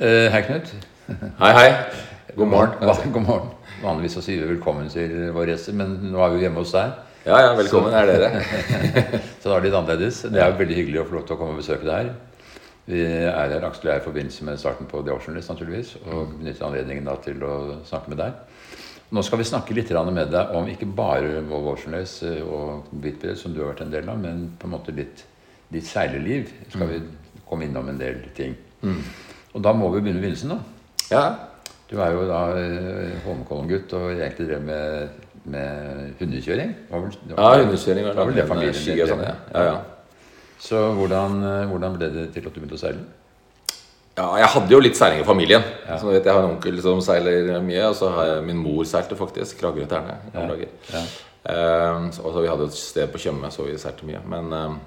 Eh, hei, Knut. Hei, hei. God morgen. God morgen. Vanligvis så sier vi velkommen til vår gjester, men nå er vi jo hjemme hos deg. Ja, ja, velkommen er dere. Så da er det litt annerledes. Det er jo veldig hyggelig å få lov til å komme og besøke deg her. Vi er her, Aksel og jeg, i forbindelse med starten på The Ocean List, naturligvis, og benytter anledningen da til å snakke med deg. Nå skal vi snakke litt med deg om ikke bare Volvo Race eh, og Bitbred, som du har vært en del av, men på en måte litt ditt seilerliv. Skal vi komme innom en del ting. Og da må vi begynne med begynnelsen, da. Ja, Du er jo da eh, Holmenkollen-gutt og egentlig drev med, med hundekjøring. Var vel- var- ja hundekjøring var, var vel det familien ski og sånn, ja. Ja, ja. Så hvordan, eh, hvordan ble det til at du begynte å seile? ja, jeg hadde jo litt seiling i familien. Så vet, Jeg har en onkel som seiler mye, og så har jeg min mor seilte faktisk. Kragerø Terne. Ja. Ja. Um, så, og så vi hadde et sted på Tjøme, så vi seilte mye. Men um,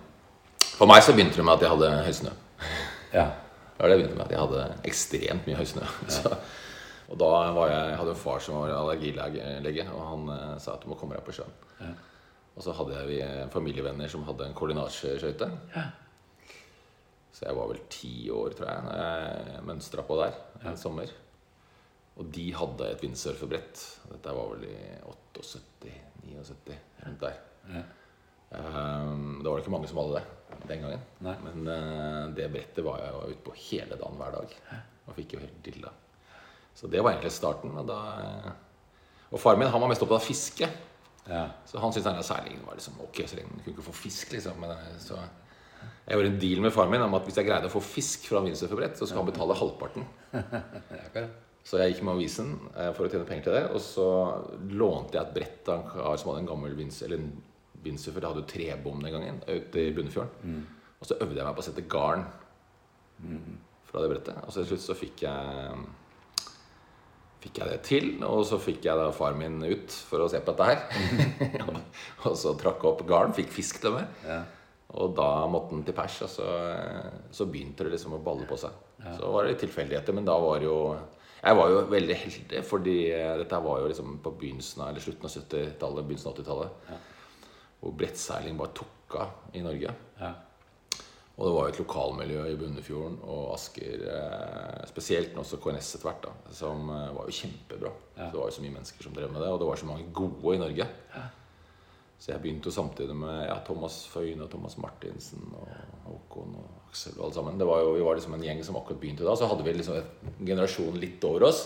for meg så begynte det med at jeg hadde høysnø. Ja. Det var det jeg begynte med, at jeg hadde ekstremt mye høysnø. Så, og da var jeg, jeg hadde en far som var allergilege, og han eh, sa at du må komme deg på sjøen. Og så hadde jeg vi, eh, familievenner som hadde en koordinatsskøyte. Så jeg var vel ti år, tror jeg, når jeg mønstra på der en sommer. Og de hadde et vindsurfebrett. Dette var vel i 78-79, rundt der. Um, det var det ikke mange som hadde det den gangen. Nei. Men eh, det brettet var jeg ute på hele dagen hver dag. Og fikk jo helt dilla. Så det var egentlig starten. Og, da, eh, og faren min han var mest opptatt av fiske. ja. Så han syntes denne seilingen var liksom ok, så lenge du kunne ikke få fisk, liksom. Men, eh, så jeg gjorde en deal med faren min om at hvis jeg greide å få fisk fra windsurferbrett, så skulle han betale halvparten. Så jeg gikk med avisen for å tjene penger til det. Og så lånte jeg et brett av en kar som hadde en gammel vinds, eller en windsurfer. Det hadde jo trebom den gangen ute i Bunnefjorden. Og så øvde jeg meg på å sette garn fra det brettet. Og så til slutt så fikk jeg Fikk jeg det til, og så fikk jeg da far min ut for å se på dette her. og så trakk jeg opp garn, fikk fisk til meg. Ja. Og da måtte den til pers, og så, så begynte det liksom å balle på seg. Så var det litt tilfeldigheter, men da var jo Jeg var jo veldig heldig, fordi eh, dette var jo liksom på begynnelsen av, eller slutten av 70-tallet, begynnelsen av 80-tallet. Hvor brettseiling bare tok av i Norge. Ja. Og det var jo et lokalmiljø i Bunnefjorden og Asker, eh, spesielt også KNS etter hvert, da, som eh, var jo kjempebra. Så det var jo så mye mennesker som drev med det, og det var så mange gode i Norge. Så jeg begynte jo samtidig med ja, Thomas Føyne og Thomas Martinsen og Håkon og Aksel og alle sammen. Det var jo, vi var liksom en gjeng som akkurat begynte da. Så hadde vi liksom en generasjon litt over oss.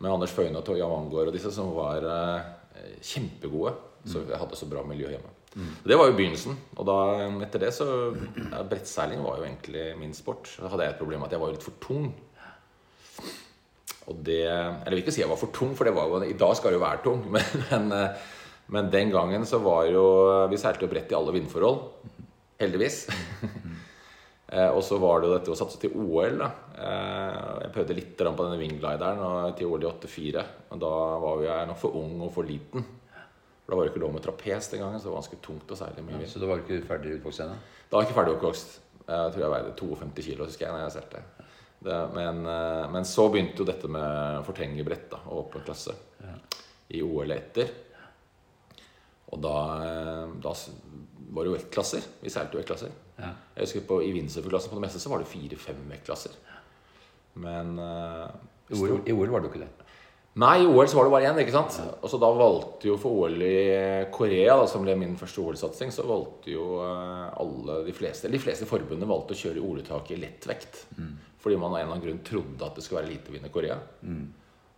Med Anders Føyne og Jan Mangård og disse som var eh, kjempegode. Så jeg hadde så bra miljø hjemme. Det var jo begynnelsen. Og da, etter det så ja, Brettseiling var jo egentlig min sport. Da hadde jeg et problem med at jeg var litt for tung. Og det Eller jeg vil ikke si jeg var for tung, for jo, i dag skal det jo være tung. Men, men, eh, men den gangen så var jo Vi seilte jo bredt i alle vindforhold. Heldigvis. Eh, og så var det jo dette å satse til OL. da eh, Jeg prøvde litt på denne wingglideren til OL i 84. Men da var jeg nok for ung og for liten. For Da var det ikke lov med trapes den gangen, så det var ganske tungt å seile mye vind. Så du var ikke ferdig utvokst ennå? Da var jeg ikke ferdig oppvokst. Jeg tror jeg veide 52 kilo, husker jeg, når jeg seilte. Det- Men, eh, men så begynte jo dette med fortengerbrett da, og åpen klasse i OL etter. Og da, eh, da var det jo vektklasser. Vi seilte jo vektklasser. Ja. Jeg husker på, I windsurferklassen på det meste så var det fire-fem vektklasser. Men uh, I OL, var det jo ikke det? Nei, i OL så var det bare én. ikke sant? Og så da valgte jo for OL i Korea, da, som ble min første OL-satsing, så valgte jo eh, alle de fleste de fleste forbundene valgte å kjøre OL-uttak i lettvekt. Fordi man av en eller annen grunn trodde at det skulle være lite vind i Korea.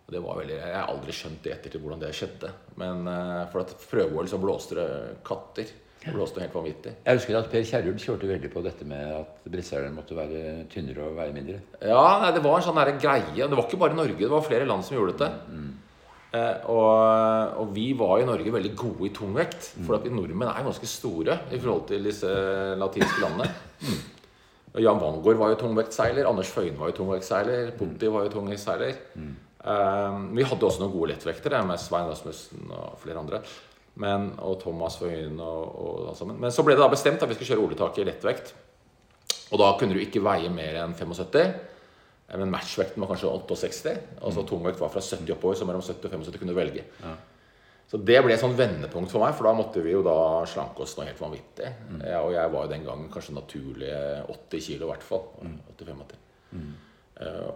Og det var veldig, Jeg har aldri skjønt i ettertid hvordan det skjedde. Men eh, for at prøve-OL så blåste det katter. Det blåste helt vanvittig. Jeg husker at Per Kjerul kjørte veldig på dette med at brettseileren måtte være tynnere og veie mindre. Ja, nei, det var en sånn der greie. Det var ikke bare Norge, det var flere land som gjorde dette. Eh, og, og vi var i Norge veldig gode i tungvekt. For at vi nordmenn er ganske store i forhold til disse latinske landene. Og Jan Wangård var jo tungvektseiler. Anders Føyen var jo tungvektseiler. Putti var jo tungvektseiler. Eh, vi hadde også noen gode lettvektere med Svein Rasmussen og flere andre. Men, og Thomas Føyne og, og alt sammen. Men så ble det da bestemt at vi skulle kjøre OL-tak i lettvekt. Og da kunne du ikke veie mer enn 75. Men matchvekten var kanskje 68. Altså tungvekt var fra 70 oppover, så mellom 70 og 75 kunne du velge. Så det ble et sånn vendepunkt for meg, for da måtte vi jo da slanke oss noe helt vanvittig. Ja, og jeg var jo den gangen kanskje naturlig 80 kilo i hvert fall. 85 80. Eh,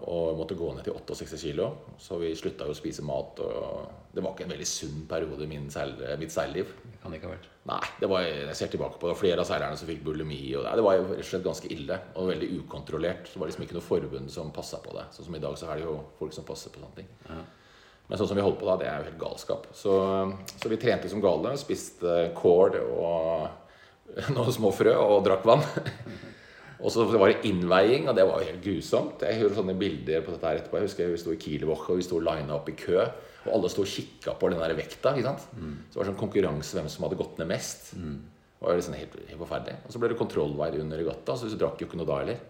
og måtte gå ned til 68 kilo. Så vi slutta jo å spise mat. Og det var ikke en veldig sunn periode i mitt seilliv. Det kan det ikke ha vært. Nei, det var, jeg ser tilbake på det. Flere av seilerne som fikk bulimi. Og det, det var jo rett og slett ganske ille og veldig ukontrollert. Det var liksom ikke noe forbund som passa på det. Sånn som i dag så er det jo folk som passer på sånne ting. Ja. Men sånn som vi holdt på da, det er jo helt galskap. Så, så vi trente som gale. Spiste kål og noen små frø og drakk vann. Og så var det innveiing, og det var helt grusomt. Jeg hører sånne bilder på dette her etterpå. Jeg husker vi sto i Kielwoch og vi sto lina opp i kø. Og alle sto og kikka på den der vekta. ikke sant? Mm. Så det var sånn konkurranse hvem som hadde gått ned mest. Mm. Det var liksom helt, helt forferdelig. Og så ble det kontrollveier under regatta, så vi drakk jo ikke noe da heller.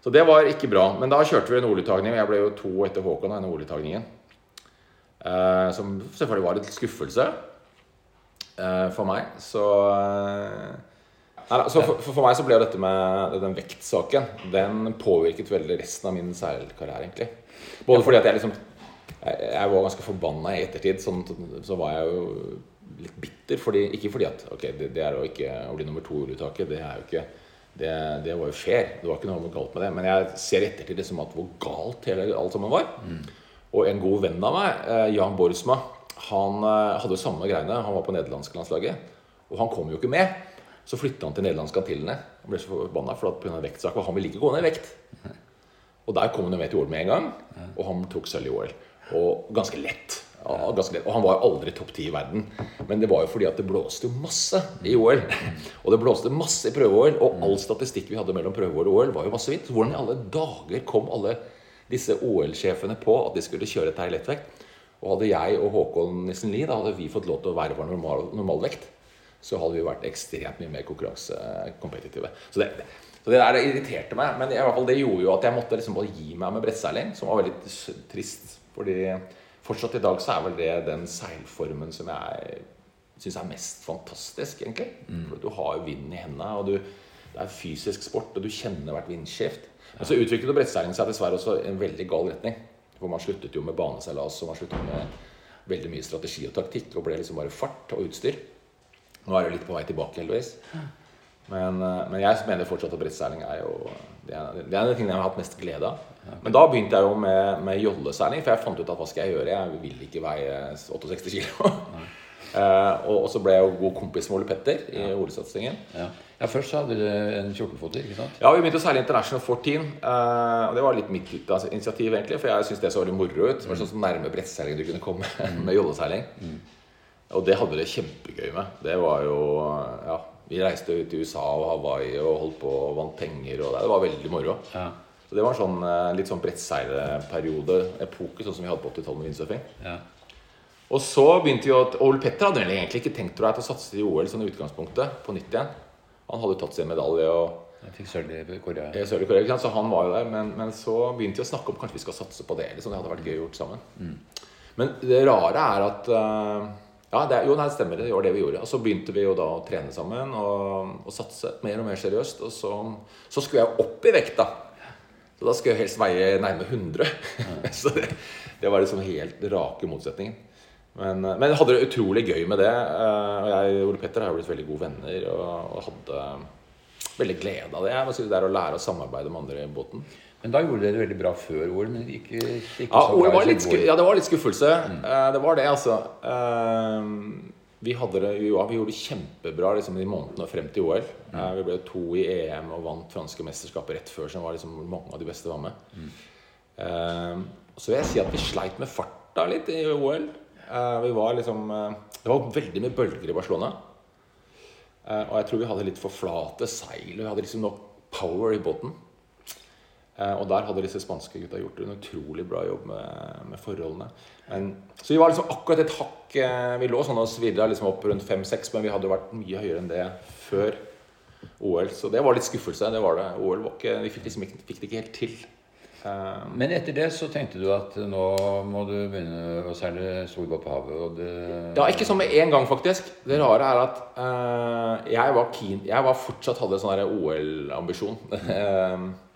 Så det var ikke bra. Men da kjørte vi en OL-uttagning. Jeg ble jo to etter Håkon av denne OL-uttagningen. Eh, som selvfølgelig var litt skuffelse eh, for meg. Så eh, så for, for, meg så ble jo dette med den vektsaken Den påvirket veldig resten av min seilkarriere, egentlig. Både fordi at jeg liksom Jeg, var ganske forbanna i ettertid. Sånn, så var jeg jo litt bitter. Fordi, ikke fordi at Ok, det, det er å ikke å bli nummer to i uttaket. Det er jo ikke det, det, var jo fair. Det var ikke noe galt med det. Men jeg ser i ettertid liksom at hvor galt hele alt sammen var. Mm. Og en god venn av meg, eh, Jan Borsma, han eh, hadde jo samme greiene. Han var på nederlandske landslaget. Og han kom jo ikke med. Så flytta han til nederlandske Antillene. Han ble så forbanna for at pga. vektsak. Og han ville ikke gå ned i vekt. Og der kom han med til OL med en gang. Og han tok sølv i OL. Og ganske lett. Ja, ganske lett. Og han var jo aldri topp ti i verden. Men det var jo fordi at det blåste jo masse i OL. Og det blåste masse i prøve-OL. Og all statistikk vi hadde mellom prøve-OL og OL, var jo massevis. Hvordan i alle dager kom alle disse OL-sjefene på at de skulle kjøre dette i lettvekt? Og hadde jeg og Håkon Nissen Lie da hadde vi fått lov til å være vår normal, normalvekt, så hadde vi vært ekstremt mye mer konkurransekompetitive. Så det, så det der irriterte meg. Men i hvert fall det gjorde jo at jeg måtte liksom bare gi meg med brettseiling, som var veldig trist. Fordi fortsatt i dag så er vel det den seilformen som jeg syns er mest fantastisk, egentlig. Mm. For du har jo vinden i hendene, og du, det er fysisk sport, og du kjenner hvert vindskift. Men så utviklet brettseiling seg dessverre også i en veldig gal retning. For man sluttet jo med baneseilas, og man sluttet med veldig mye strategi og taktikk, og ble liksom bare fart og utstyr. Nå er det litt på vei tilbake, heldigvis. Men, eh, men jeg mener fortsatt at brettseiling er jo det er, det er en tingene jeg har hatt mest glede av. Men da begynte jeg jo med, med jolleseiling, for jeg fant ut at hva skal jeg gjøre? Jeg vil ikke veie 68 kilo. Uh, og, så ble jeg jo god kompis med Ole Petter i ja. OL-satsingen. Ja. ja. Først så hadde dere en 14-foter, ikke sant? Ja, vi begynte å seile International 14. Uh, og det var litt mitt initiativ, egentlig, for jeg syntes det så veldig moro ut. Det var sånn nærme brettseiling du kunne komme mm. med jolleseiling. Mm. Og det hadde vi det kjempegøy med. Det var jo Ja, vi reiste ut i USA og Hawaii og holdt på og vant penger. Og det, det var veldig moro. Ja. Så det var en sånn, eh, litt sånn brettseilerperiode, epoke, sånn som vi hadde på 80-tallet med windsurfing. Ja. Og så begynte vi å Ole Petter hadde egentlig ikke tenkt tror jeg, til å satse i OL sånn i utgangspunktet, på nytt igjen. Han hadde tatt seg en medalje og jeg fikk sølv i Korea. Sølv i Korea så han var jo der. Men, men, så begynte vi å snakke om kanskje vi skal satse på det. Liksom. Det hadde vært gøy gjort sammen. Mm. Men det rare er at uh, ja, det, jo, nei, det stemmer. Det var det vi gjorde. Og så begynte vi jo da å trene sammen og, og satse mer og mer seriøst. Og så, så skulle jeg opp i vekt, da. Så da skulle jeg helst veie nærme 100. Ja. så det, det, var liksom helt rake motsetningen. Men, men jeg hadde det utrolig gøy med det. Eh, og jeg og Ole Petter har blitt veldig gode venner og, og hadde veldig glede av det. Jeg var der Å lære å samarbeide med andre i båten. Men da gjorde dere det veldig bra før OL. Men ikke, ikke ja, OL var litt, ja, det var litt skuffelse. Mm. Uh, det var det, altså. Uh, vi, det, ja, vi, gjorde det kjempebra liksom, de månedene frem til OL. Mm. Uh, vi ble to i EM og vant franske mesterskapet rett før, som var liksom, mange av de beste var med. Mm. så vil jeg si at vi sleit med farta litt i OL. vi var liksom Det var veldig mye bølger i Barcelona. og jeg tror vi hadde litt for flate seil. Vi hadde liksom nok power i båten. Eh, og der hadde disse spanske gutta gjort en utrolig bra jobb med, med forholdene. Men, så vi var liksom akkurat et hakk eh, Vi lå sånn og svirra liksom opp rundt 5-6, men vi hadde vært mye høyere enn det før OL. Så det var litt skuffelse. det var det. OL var ikke, Vi fikk, liksom fikk det ikke helt til. Uh, men etter det så tenkte du at nå må du begynne å seile storbåt på havet? Og det... Ja, ikke sånn med en gang, faktisk. Det rare er at uh, jeg var keen Jeg var fortsatt hadde sånn OL-ambisjon.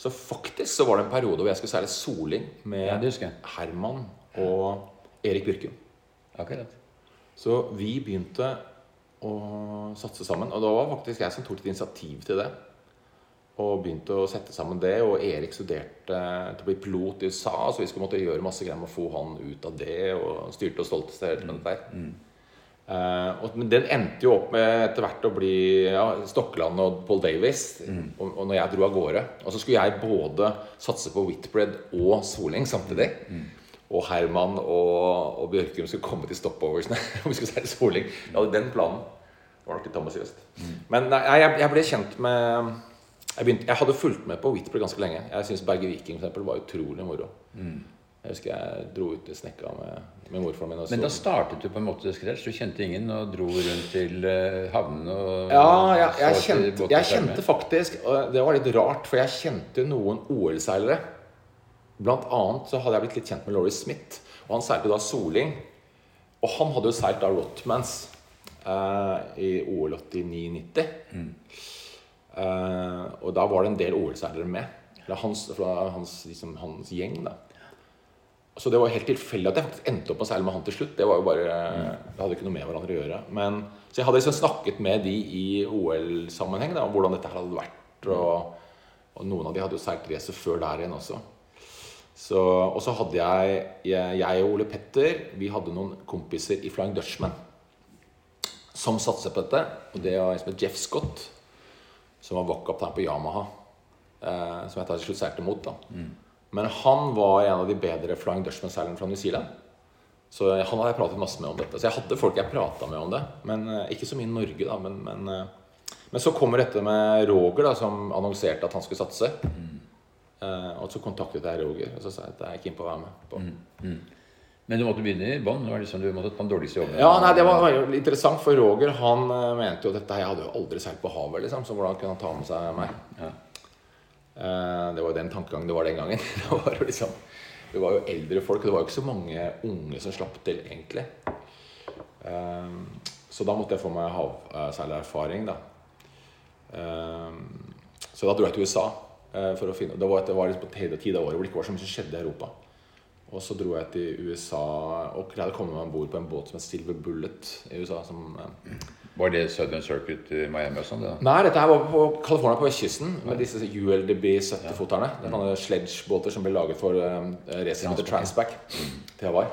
Så faktisk så var det en periode hvor jeg skulle seile soling med ja, Herman og Erik Byrkum. Akkurat. Så vi begynte å satse sammen. Og det var faktisk jeg som tok et initiativ til det. Og begynte å sette sammen det. Og Erik studerte til å bli pilot i USA, så vi skulle måtte gjøre masse greier med å få han ut av det. Og styrte og stolte seg helt med det der. Eh, og, men den endte jo opp med etter hvert å bli ja, Stokkeland og Paul Davis. Og, og når jeg dro av gårde. Og så skulle jeg både satse på Whitbread og Soling samtidig. Og Herman og, og Bjørkum skulle komme til stopoversene. Vi skulle seile Soling. Jeg hadde den planen. Det var nok litt ambisiøst. Men nei, jeg, jeg ble kjent med jeg, begynte, jeg hadde fulgt med på Whitbread ganske lenge. Jeg syns Berge Viking for eksempel, var utrolig moro. Jeg husker jeg dro ut i snekka med, med morfaren min. og Men da startet du på en måte scratch? Du kjente ingen og dro rundt til eh, havnene og Ja, jeg, jeg, kjente, jeg kjente faktisk og Det var litt rart, for jeg kjente noen OL-seilere. Blant annet så hadde jeg blitt litt kjent med Laurie Smith. Og han seilte da Soling. Og han hadde jo seilt da Rotmans eh, i OL 89-90. Eh, og da var det en del OL-seilere med. Eller hans, hans, liksom, hans gjeng, da. Så det var helt tilfeldig at jeg faktisk endte opp med å seile med han til slutt. Det var jo bare, det hadde ikke noe med hverandre å gjøre. Men, så jeg hadde liksom snakket med de i OL-sammenheng om hvordan dette her hadde vært. Og, og noen av de hadde jo seilt racet før der igjen også. Så, og så hadde jeg, jeg jeg og Ole Petter Vi hadde noen kompiser i Flying Dutchman som satset på dette. Og det var en som het Jeff Scott, som var vakkaptein på Yamaha. Eh, som jeg til slutt seilte mot. da Men han var en av de bedre Flying Dutchman-seilerne fra New Zealand. Så han hadde jeg pratet masse med om dette. Så jeg hadde folk jeg prata med om det. Men eh, Ikke så mye i Norge, da. Men, men, eh, men så kommer dette med Roger, da, som annonserte at han skulle satse. Eh, og så kontaktet jeg Roger og så sa jeg at jeg er keen på å være med. på Men du måtte begynne i bånn? Liksom, du måtte ta den dårligste jobben? Ja, nei, Det var interessant, for Roger han mente jo dette Jeg hadde jo aldri seilt på havet, liksom, så hvordan kunne han ta med seg meg? Ja. Eh, Det var jo den tankegangen det var den gangen. Det var jo liksom det var jo eldre folk, og det var jo ikke så mange unge som slapp til, egentlig. Eh, Så da måtte jeg få meg havseilererfaring, da. Eh, Så da dro jeg til USA. For å finne, det var, det var liksom på tid av året hvor det ikke var så mye som skjedde i Europa. Og så dro jeg til USA og greide å komme meg om bord på en båt som het Silver Bullet i USA. Som, Var det Southern Circuit i Miami og sånn? da? Nei, dette her var på California, på vestkysten, med disse ULDB 70-foterne. Det er sånne sledgebåter som ble laget for uh, racer som heter Transpac til Hawaii.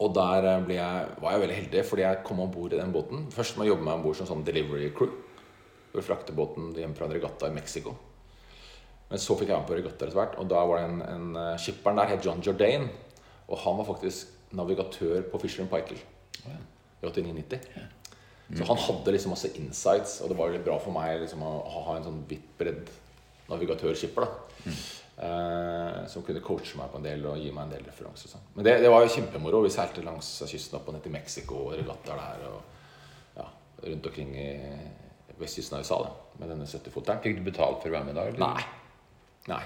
Og der eh, jeg, var jeg veldig heldig, fordi jeg kom om bord i den båten. Først må jeg jobbe meg om bord som sånn delivery crew. Å frakte båten hjem fra en regatta i Mexico. Men så fikk jeg være med på regatta etter hvert, og da var det en, en eh, skipperen der het John Jordan. Og han var faktisk navigatør på Fisher Paykel i 89-90. Så han hadde liksom masse insights, og det var litt bra for meg liksom, å ha en sånn vidt bredd navigatørskipper. da eh, Som kunne coache meg på en del og gi meg en del referanser. sånn. Men det, det var jo kjempemoro. Vi seilte langs kysten opp og ned til Mexico og regattaer der. Og ja, rundt omkring i vestkysten av USA da, med denne 70-foteren. Fikk du betalt for å være med da? Nei. Nei.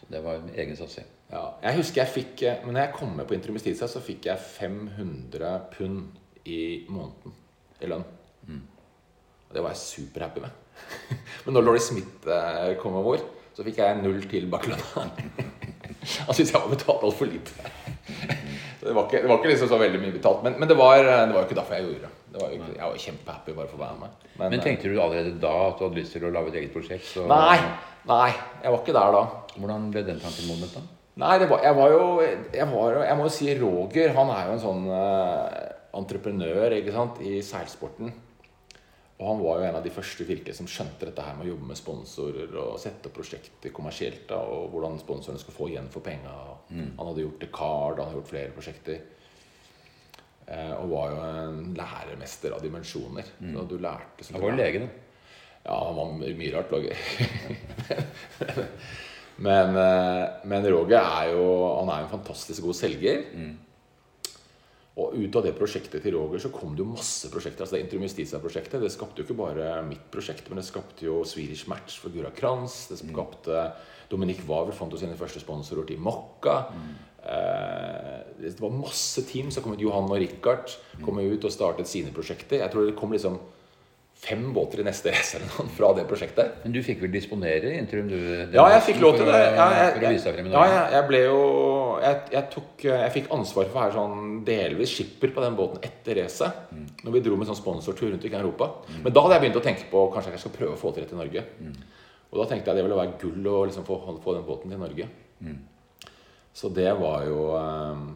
Så Det var en egen satsing. Ja, jeg husker jeg fikk eh, Men når jeg kom med på Intermistitsa, så fikk jeg 500 pund i måneden i lønn. Og det var jeg superhappy med. Men når Laurie Smith eh, kom over, så fikk jeg null til bak lønna. Han syntes jeg var betalt altfor lite. Så det var, ikke, det var ikke liksom så veldig mye betalt. Men, men det, var, det var jo ikke derfor jeg gjorde det. det var ikke, jeg var kjempehappy bare for å være med. Men men, tenkte du allerede da at du hadde lyst til å lage et eget prosjekt? Så Nei, nei, jeg var ikke der da. Hvordan ble den tanken modnet da? Nei, det var, jeg var jo jeg, var, jeg må jo si Roger Han er jo en sånn eh, entreprenør ikke sant, i seilsporten. Og han var jo en av de første virke som skjønte dette her med å jobbe med sponsorer og sette opp prosjekter kommersielt. Da, og hvordan sponsorene skulle få igjen for penga. Han hadde gjort det Card, han hadde gjort flere prosjekter. Eh, og var jo en læremester av dimensjoner. Så du lærte Han var jo lege, da. ja, han var my- mye rart lager. men, eh, men Roger er jo Han er jo en fantastisk god selger. Og ut av det prosjektet til Roger så kom det jo masse prosjekter. altså Det Intrum Justitia-prosjektet det skapte jo ikke bare mitt prosjekt, men det skapte jo Swedish Match for Gura Kranz. Det skapte Dominic Waver fant jo sine første sponsorer til Mokka. Mm. det var masse team som kom ut. Johan og Richard kom ut og startet sine prosjekter. Jeg tror det kom liksom fem båter i neste race fra det prosjektet. Men du fikk vel disponere inntil du Ja, jeg fikk lov til det. Ja, jeg, i ja, jeg, jeg ble jo jeg, jeg, tok, jeg fikk ansvar for å være sånn delvis skipper på den båten etter racet. Når vi dro med sånn sponsortur rundt i Europa. Men da hadde jeg begynt å tenke på kanskje jeg skal prøve å få til dette i Norge. Og da tenkte jeg det ville være gull å liksom få, få den båten til Norge. Så det var jo eh,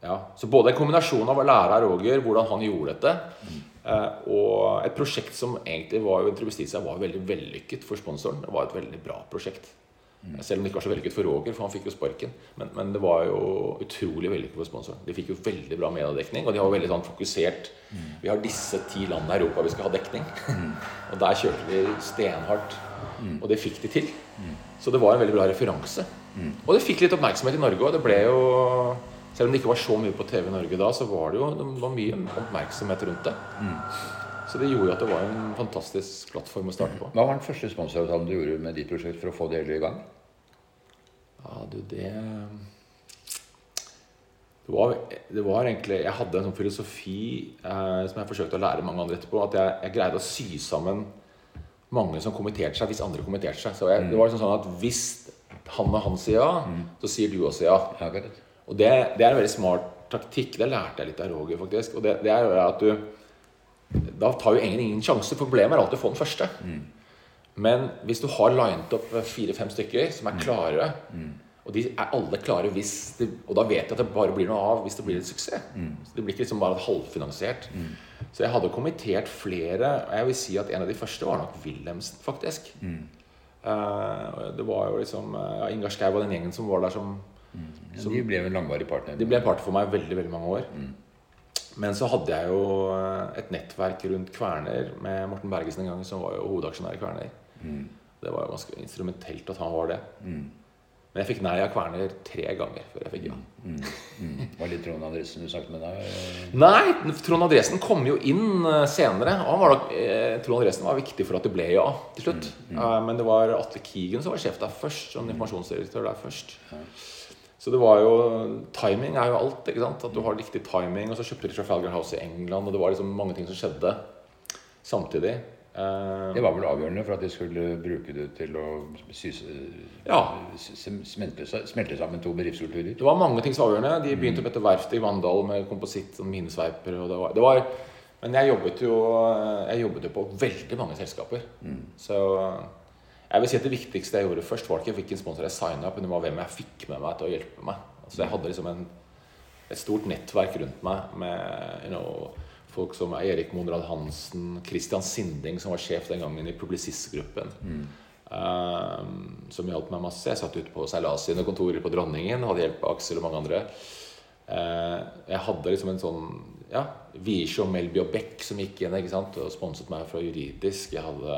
Ja. Så både en kombinasjon av å lære av Roger hvordan han gjorde dette, og et prosjekt som egentlig var jo Intrubistitia var veldig vellykket for sponsoren. Det var et veldig bra prosjekt. Selv om det ikke var så vellykket for Roger, for han fikk jo sparken. Men, men det var jo utrolig vellykket for sponsoren. De fikk jo veldig bra mediedekning, og de var veldig sånn fokusert. Vi har disse ti landene i Europa vi skal ha dekning. og der kjørte de stenhardt. Og det fikk de til. Så det var en veldig bra referanse. Og det fikk litt oppmerksomhet i Norge òg. Det ble jo Selv om det ikke var så mye på TV i Norge da, så var det jo det var mye oppmerksomhet rundt det. Så det gjorde jo at det var en fantastisk plattform å starte på. Hva var den første sponsoravtalen du gjorde med ditt prosjekt for å få det hele i gang? Ja, du, det det var, det var egentlig Jeg hadde en sånn filosofi eh, som jeg forsøkte å lære mange andre etterpå. At jeg, jeg greide å sy sammen mange som kommenterte seg, hvis andre kommenterte seg. Så jeg, det var liksom sånn at hvis han og han sier ja, så sier du også ja. Ja. Og det, det er en veldig smart taktikk. Det lærte jeg litt av Roger, faktisk. Og det, det er at du Da tar jo ingen ingen sjanse. Problemet er alltid å få den første. Men hvis du har linet opp fire-fem stykker som er klare, og de er alle klare hvis det, Og da vet jeg at det bare blir noe av hvis det blir en suksess. Så Det blir ikke liksom bare halvfinansiert. Så jeg hadde kommentert flere, og jeg vil si at en av de første var nok Wilhelmsen, faktisk. Eh, det var jo liksom eh, ja, Ingar Skau og den gjengen som var der som Ja, de ble en langvarig partner. de ble partner for meg veldig veldig mange år. Men så hadde jeg jo eh, et nettverk rundt Kverner med Morten Bergesen en gang, som var jo hovedaksjonær i Kverner. Det var jo ganske instrumentelt at han var det. Men jeg fikk nei av Kverner tre ganger før jeg fikk ja. Mm. Var det Trond Andresen du snakket med da? Nei, Trond Andresen kom jo inn eh, senere. Og han var da, eh, Trond Andresen var viktig for at det ble ja til slutt. Eh, men det var Atle Kigen som var sjef der først. Som informasjonsdirektør der først. Så det var jo Timing er jo alt. ikke sant? At du har riktig timing. Og så kjøpte de Trafalgar House i England, og det var liksom mange ting som skjedde samtidig. Eh, Det var vel avgjørende for at de skulle bruke det til å Ja. smelte, sammen to bedriftskulturer. Det var mange ting som var avgjørende. De begynte opp etter verftet i Vandal med kompositt og minesveiper. Og det var, det var, men jeg jobbet, jo, jeg jobbet jo på veldig mange selskaper. Så jeg vil si at det viktigste jeg gjorde først, var ikke hvilken sponsor jeg signa opp, men det var hvem jeg fikk med meg til å hjelpe meg. Altså jeg hadde liksom en, et stort nettverk rundt meg med you know, folk som Erik Monrad Hansen, Christian Sinding, som var sjef den gangen i Publisistgruppen. Um, som hjalp meg masse. Jeg satt ute på Seilas sine kontorer på Dronningen. Hadde hjelp av Aksel og mange andre. Uh, jeg hadde liksom en sånn ja, Viesjå, Melby og Beck som gikk inn ikke sant? og sponset meg fra juridisk. Jeg hadde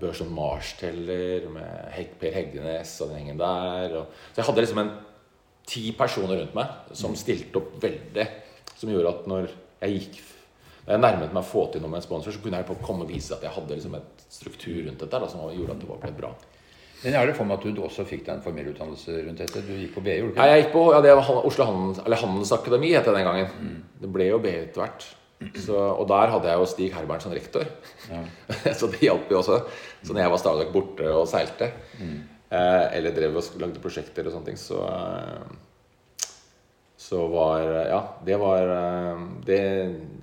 Børson Marsteller med Per Heggenes og den gjengen der. Og, så jeg hadde liksom en ti personer rundt meg som stilte opp veldig. Som gjorde at når jeg gikk når jeg nærmet meg å få til noe med en sponsor, så kunne jeg på komme og vise at jeg hadde liksom et struktur rundt dette da, som gjorde at det ble bra. Men jeg har det for meg at du også fikk deg en formell utdannelse rundt dette. Du gikk på BI, gjorde du Ja, ikke? jeg gikk på ja, det var Oslo Handels, eller Handelsakademi het det den gangen. Det ble jo BI etter hvert. Så, og der hadde jeg jo Stig Herbern som rektor. så det hjalp jo også. Så når jeg var stadig borte og seilte, eh, eller drev og lagde prosjekter og sånne ting, så eh, så var Ja, det var eh, Det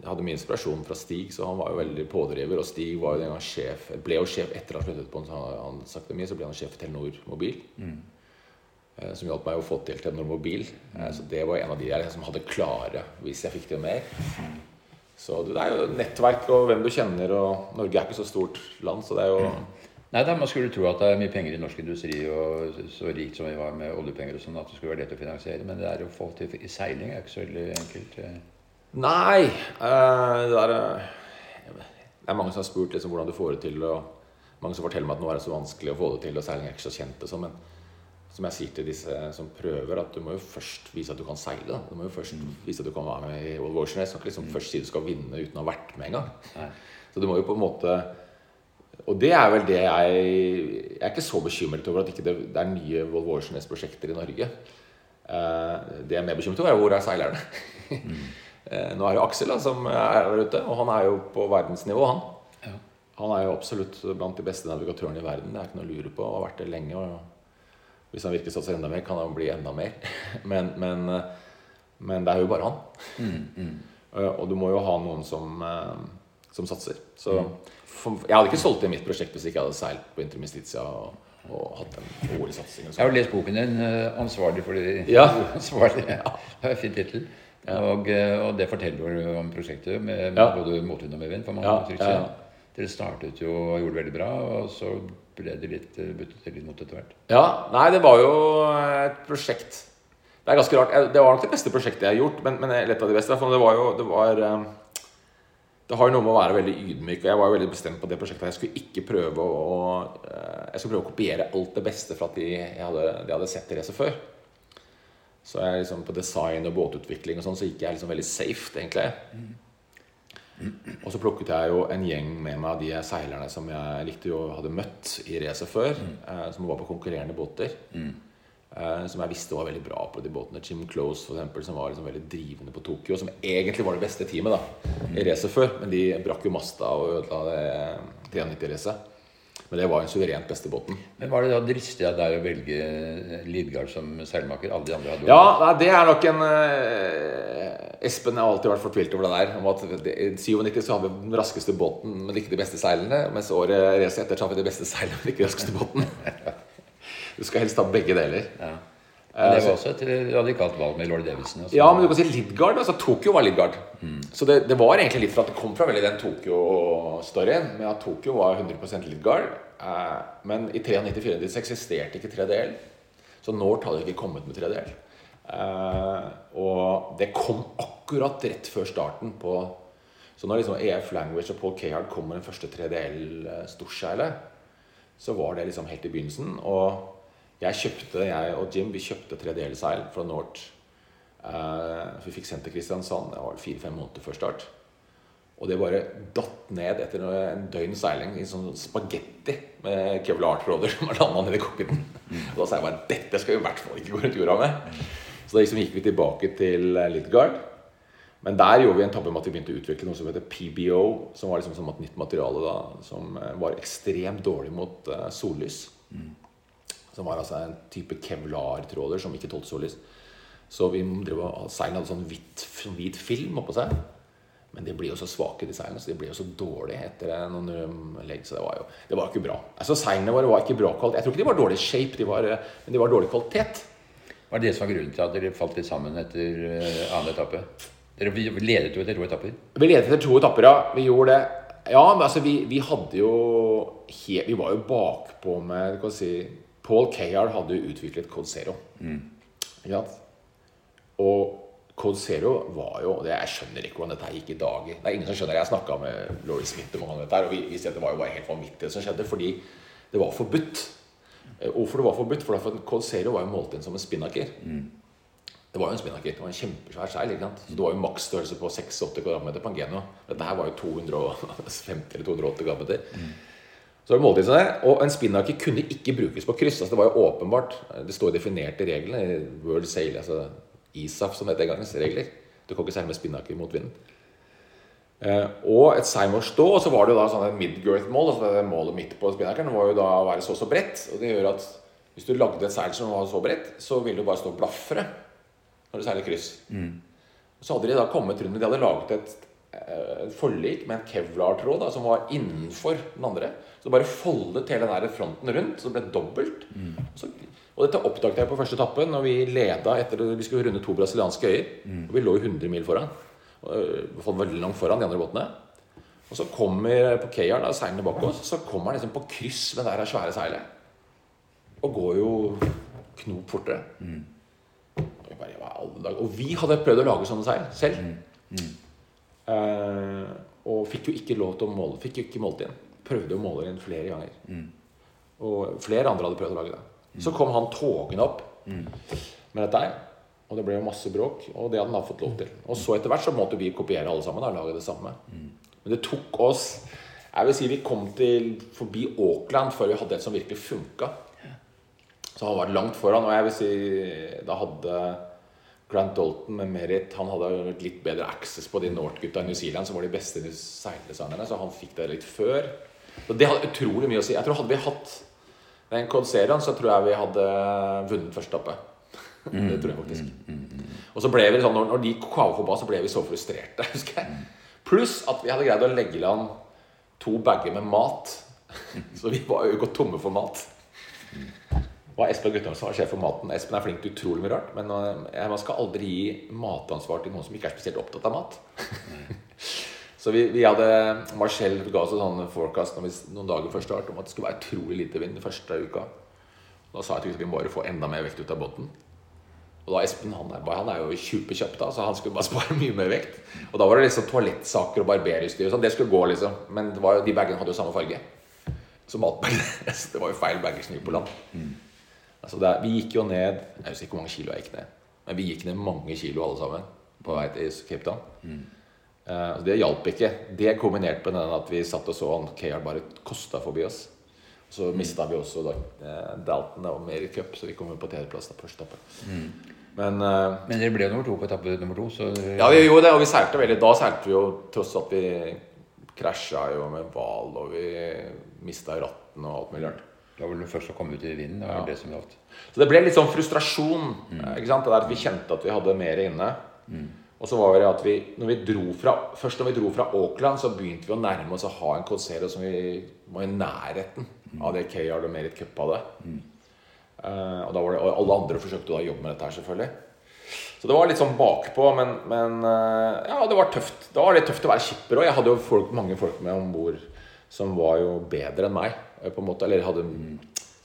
hadde mye inspirasjon fra Stig, så han var jo veldig pådriver. Og Stig var jo den gang sjef Ble jo sjef etter han sluttet på Handelsakademi, så ble han sjef i Telenor Mobil. Eh, Som hjalp meg å få til Telenor Mobil. Mm. Så det var en av de der som hadde klare hvis jeg fikk det mer. Så det er jo nettverk og hvem du kjenner, og Norge er ikke så stort land, så det er jo Nei, da, Man skulle tro at det er mye penger i norsk industri, og så rikt som vi var med oljepenger, og sånn, at det skulle være lett å finansiere. Men det er å få til i seiling er ikke så veldig enkelt. eh. Nei! eh, det er eh, Det er mange som har spurt liksom, hvordan du får det til. Og mange som forteller meg at nå er det så vanskelig å få det til, og seiling er ikke så kjent. Og sånn, men som jeg sier til disse som prøver, at du må jo først vise at du kan seile. Da. Du må jo først vise at du kan være med i World Ocean Race. Du kan ikke liksom først si du skal vinne uten å ha vært med engang. Så du må jo på en måte Og det er vel det jeg Jeg er ikke så bekymret over at ikke det, ikke er nye World Ocean Race-prosjekter i Norge. Eh, det jeg er mer bekymret over, er hvor er seilerne? Mm. Nå er jo Aksel da, som er der ute, og han er jo på verdensnivå, han. Ja. Han er jo absolutt blant de beste navigatørene i verden. Det er ikke noe å lure på. Han har vært det lenge. og Hvis han virkelig satser enda mer, kan han bli enda mer. Men, men, eh, men det er jo bare han. Eh, Og du må jo ha noen som, eh, som satser. Så for, jeg hadde ikke solgt det i mitt prosjekt hvis jeg ikke hadde seilt på Intermistitia og, og hatt en årlig satsing. Jeg har jo lest boken din, 'Ansvarlig for de Ja. ansvarlige'. Det er en fin tittel. Og, eh, og det forteller jo om prosjektet med Ja. både motvind og medvind. for man Ja, Dere startet jo og gjorde det veldig bra, og så ble det litt eh, byttet til litt mot etter hvert. Ja, nei, det var jo et prosjekt Det er ganske rart. Det var nok det beste prosjektet jeg har gjort, men, men lett av de beste. For det var jo Det var eh, Det har jo noe med å være veldig ydmyk. og Jeg var jo veldig bestemt på det prosjektet. Jeg skulle ikke prøve å eh, Jeg skulle prøve å kopiere alt det beste fra at de, jeg hadde, de hadde sett i racet før. Så jeg liksom på design og båtutvikling og sånn, så gikk jeg liksom veldig safe, egentlig. Og så plukket jeg jo en gjeng med meg av de seilerne som jeg likte jo hadde møtt i racet før. Eh, som var på konkurrerende båter. Eh, som jeg visste var veldig bra på de båtene. Jim Close, for eksempel, som var liksom veldig drivende på Tokyo. Som egentlig var det beste teamet da i racet før. Men de brakk jo masta og ødela det 93-racet. Men det var den suverent beste båten. Men var det da dristig av deg å velge Lidgard som seilmaker? Alle de andre hadde jo Ja, det er nok en eh, Espen har alltid vært fortvilt over det der. Om at I 97 så hadde vi den raskeste båten, men ikke de beste seilene. Mens året racet etter så hadde vi de beste seilene, men ikke den raskeste båten. Du skal helst ha begge deler. Ja. Men det var også et radikalt valg med Lord Davidson. altså. Ja, men du kan si Lidgard. altså Tokyo var Lidgard. Så det, det var egentlig litt for at det kom fra veldig den Tokyo-storyen. Med at Tokyo var 100% Lidgard. Eh, men i 93-94 eksisterte ikke 3DL. Så North hadde ikke kommet med 3DL. Eh, og det kom akkurat rett før starten på Så når liksom EF Language og Paul Cahard kom med den første 3DL-storseilet, så var det liksom helt i begynnelsen. Og jeg kjøpte, jeg og Jim vi kjøpte 3DL-seil fra North. Uh, vi fikk sendt til Kristiansand. Det var fire-fem måneder før start. Og det bare datt ned etter en døgn seiling i sånn spagetti med kevlartråder som var landa nedi kokken. Og da sa jeg bare dette skal vi i hvert fall ikke gå rundt jorda med. Så da liksom gikk vi tilbake til Lidgard. Men der gjorde vi en tabbe med at vi begynte å utvikle noe som heter PBO, som var liksom som et nytt materiale da, som eh, var ekstremt dårlig mot eh, sollys. Som var altså en type kevlartråler som ikke tålte sollys. Så vi drev og seilene hadde sånn hvit, hvit film oppå seg. Men de blir jo så svake, de seilene, så de blir jo så dårlige etter noen legg. Så det var jo det var ikke bra. Altså Seilene våre var ikke bra kvalitet. Jeg tror ikke de var dårlig shape, de var, men de var dårlig kvalitet. Var det det som var grunnen til at dere falt litt sammen etter eh, annen etappe? Dere ledet jo etter to etapper. Vi ledet etter to etapper, ja. Vi gjorde det. Ja, men altså, vi, vi hadde jo helt Vi var jo bakpå med kan si, Paul Cahard hadde utviklet Code Zero. Mm. Ja. Og Code Zero var jo det, Jeg skjønner ikke hvordan dette gikk i dag. Det er ingen som skjønner. Jeg snakka med Laurie Smith om dette, og vi, vi sier at det var jo bare helt vanvittig det som skjedde, fordi det var forbudt. Eh, Hvorfor det var forbudt? For Code Zero var jo målt inn som en spinnaker. Det var jo en spinnaker. Det var en kjempesvær seil. ikke sant? Så Det var jo maksstørrelse på 6-8 kvadratmeter på en Geno. Dette her var jo 250 eller 280 kvadratmeter. Så var det måltid her, Og en spinnaker kunne ikke brukes på kryss. altså Det var jo åpenbart. Det står definert i reglene i World Sail, altså ISAF som det het en gangs regler. Du kan ikke seile med spinnaker mot vinden. Eh, og et seil må stå, og så var det jo da sånn midgirth-mål. altså det Målet midt på spinnakeren var jo da å være så og så bredt. Og det gjør at hvis du lagde et seil som var så bredt, så ville du bare stå og blafre når du seiler kryss. Så hadde de da kommet rundt, de hadde laget eh, et forlik med en kevlar-tråd som var innenfor den andre. Så bare foldet hele den fronten rundt, så det ble dobbelt. Så, og dette oppdaget jeg på første etappe når vi leda etter vi skulle runde to brasilianske øyer. Og vi lå jo 100 mil foran. Og, i veldig langt foran de andre båtene. Og så kommer på Kayar, seilene bak oss, så kommer han liksom på kryss med det der svære seilet. Og går jo knop fortere. Og vi bare? Og vi hadde prøvd å lage sånne seil selv. Eh, og fikk jo ikke lov til å måle Fikk jo ikke målt inn. Prøvde å måle inn flere ganger. Og flere andre hadde prøvd å lage det. Så kom han togende opp med dette her. Og det ble jo masse bråk. Og det hadde han da fått lov til. Og så etter hvert så måtte vi kopiere alle sammen og lage det samme. Men det tok oss Jeg vil si vi kom til forbi Auckland før vi hadde et som virkelig funka. Så han var langt foran. Og jeg vil si da hadde Grant Dalton med Merit Han hadde litt bedre access på de North-gutta i New Zealand, som var de beste seildesignerne, så han fikk det litt før. Så det hadde utrolig mye å si. Jeg tror Hadde vi hatt den Cod-serien, så tror jeg vi hadde vunnet første etappe. det tror jeg faktisk. Og så ble vi sånn, når, når de kava forba, så ble vi så frustrerte, husker jeg. Pluss at vi hadde greid å legge i land to bager med mat. Så vi var jo gått tomme for mat. Og Espen Guttormsen var sjef for maten. Espen er flink til utrolig mye rart. Men eh, man skal aldri gi matansvar til noen som ikke er spesielt opptatt av mat. Så vi, vi hadde Marcel ga oss en sånn forecast noen dager før start om at det skulle være utrolig lite vind den første uka. Da sa jeg at vi skulle bare få enda mer vekt ut av båten. Og da Espen han er, han er jo kjupekjapp, da, så han skulle bare spare mye mer vekt. Og da var det liksom toalettsaker og barberutstyr og sånn. Det skulle gå, liksom. Men jo, de bagene hadde jo samme farge. Så matbagene Det var jo feil bager som gikk på land. Altså er, vi gikk jo ned Jeg husker ikke hvor mange kilo jeg gikk ned. Men vi gikk ned mange kilo alle sammen på vei til Cape Town. Mm. Uh, det hjalp ikke. Det kombinert med den at vi satt og så han KR bare kosta forbi oss. Så mm. mista vi også da, uh, Dalton og mer cup, så vi kom på tredjeplass på første etappe. Mm. Men, uh, Men dere ble nummer to på etappe nummer to? Så... Ja, vi gjorde det, og vi seilte veldig. Da seilte vi jo tross at vi krasja jo med hval, og vi mista ratten og alt mulig rart. Da var det først å komme ut i vinden. Det var ja. det som gjaldt. Så det ble litt sånn frustrasjon. Mm. ikke sant? Det der at Vi kjente at vi hadde mer inne. Mm. Og så var det at vi, når vi dro fra, Først når vi dro fra Auckland, så begynte vi å nærme oss å ha en Cosero som vi var i nærheten mm. av det Kayard og Merit Cup hadde. Mm. Uh, og, da var det, og alle andre forsøkte å jobbe med dette her, selvfølgelig. Så det var litt sånn bakpå, men, men uh, ja, det var tøft. Det var litt tøft å være skipper òg. Jeg hadde jo folk, mange folk med om bord som var jo bedre enn meg. Eh, på en måte, Eller hadde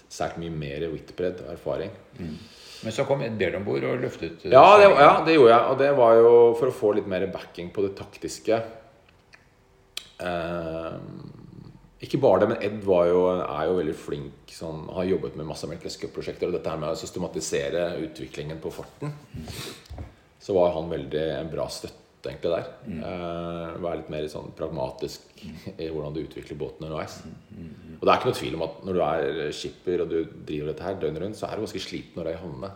sært mye mer Whitbread og erfaring. Mm. Men så kom Ed Baird om bord og løftet ja det, ja, det gjorde jeg. Og det var jo for å få litt mer backing på det taktiske. Eh, ikke bare det, men Ed jo, er jo veldig flink. Sånn, har jobbet med masse America's Cup-prosjekter. Og dette her med å systematisere utviklingen på farten. Mm. Så var han veldig en bra støtte egentlig der. Mm. Uh, være litt mer sånn pragmatisk i hvordan du utvikler båten underveis. Mm, mm, mm. Og det er ikke noe tvil om at når du er skipper og du driver dette her døgnet rundt, så er du ganske sliten når du er i havnene.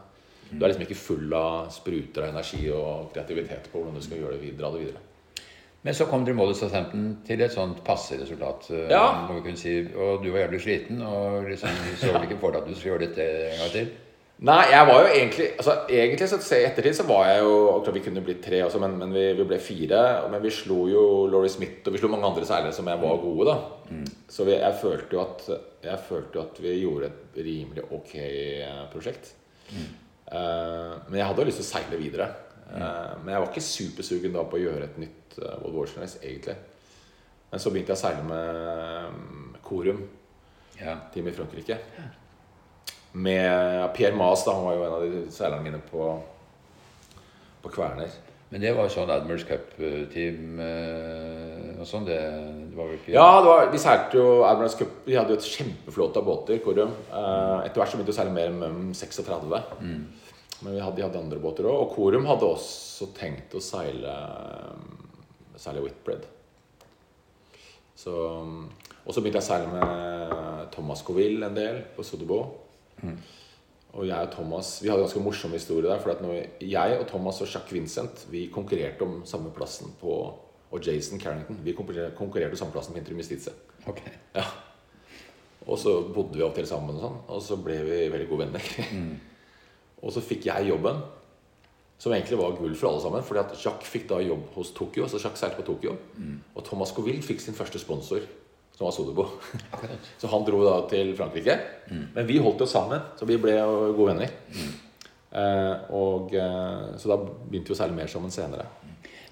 Du er liksom ikke full av spruter av energi og kreativitet på hvordan du skal gjøre det videre. dra Det videre. Men så kom dere Molly Southampton til et sånt passe resultat. Eh, ja. Si, og du var jævlig sliten og liksom, så vel ikke for deg at du skulle gjøre dette en gang til? Nei, jeg var jo egentlig altså Egentlig så i ettertid så var jeg jo Klart vi kunne blitt tre også, men, men vi, vi, ble fire. Men vi slo jo Laurie Smith og vi slo mange andre seilere som jeg var gode, da. Mm. Så vi, jeg følte jo at Jeg følte jo at vi gjorde et rimelig ok eh, prosjekt. Mm. Uh, men jeg hadde jo lyst til å seile videre. Uh, men jeg var ikke supersugen da på å gjøre et nytt uh, World War Race, egentlig. Men så begynte jeg å seile med um, Corum, ja. team i Frankrike. Ja med Pierre Mas. Da, han var jo en av de seilerne mine på, på Kverner. Men det var sånn Admirals Cup-team eh, og sånn? Det, det, var vel ikke Ja, var, vi seilte jo Admirals Cup. Vi hadde jo et kjempeflåte av båter. Korum. Eh, etter hvert så begynte vi å seile mer med 36. Mm. Men vi hadde, de hadde andre båter òg. Og Korum hadde også tenkt å seile Seile Whitbread. Så, og så begynte jeg å seile med Thomas Coville en del på Sodebo. Mm. Og jeg og Thomas Vi hadde en ganske morsom historie der. For at når jeg og Thomas og Jacques Vincent Vi konkurrerte om samme plassen på Og Jason Carrington. Vi konkurrerte om samme plassen på Justice. Okay. Ja. Og så bodde vi opptil til sammen, og sånn Og så ble vi veldig gode venner. Mm. og så fikk jeg jobben, som egentlig var gull for alle sammen. Fordi at Jacques fikk da jobb hos Tokyo. Så Jacques seilte på Tokyo. Mm. Og Thomas Coville fikk sin første sponsor som var Sodebo. så han dro da til Frankrike. Mm. Men vi holdt oss sammen, så vi ble gode venner. Mm. Eh, og, eh, så da begynte vi å seile mer sammen senere.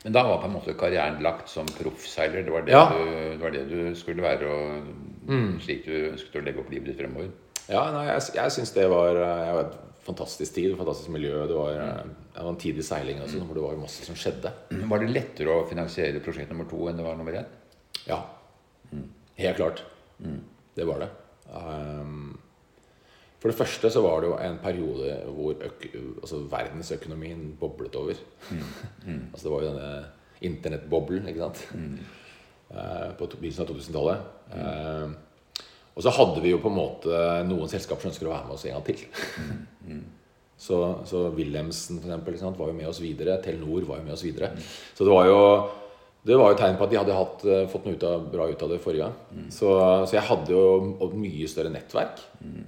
Men da var på en måte karrieren lagt som proffseiler? Det var det, ja. det var det, du, skulle være, og mm. slik du ønsket å legge opp livet ditt fremover? Ja, nei, jeg, jeg syns det var, jeg vet, et fantastisk tid, fantastisk miljø. Det var, mm. det var en tid i seiling også, hvor det var masse som skjedde. Var det lettere å finansiere prosjekt nummer to enn det var nummer én? Ja. Mm. Helt klart. Mm. Det var det. Um, for det første så var det jo en periode hvor altså verdensøkonomien boblet over. Mm. Mm. altså Det var jo denne internettboblen ikke sant? Uh, på begynnelsen av 2000-tallet. Uh, ehm, og så hadde vi jo på en måte noen selskaper som ønsker å være med oss en gang til. så, så Wilhelmsen for eksempel, var jo med oss videre. Telenor var jo med oss videre. Så det var jo det var jo tegn på at de hadde hatt, eh, fått noe ut av, bra ut av det forrige gang. Mm. Så, så, jeg hadde jo mye større nettverk mm.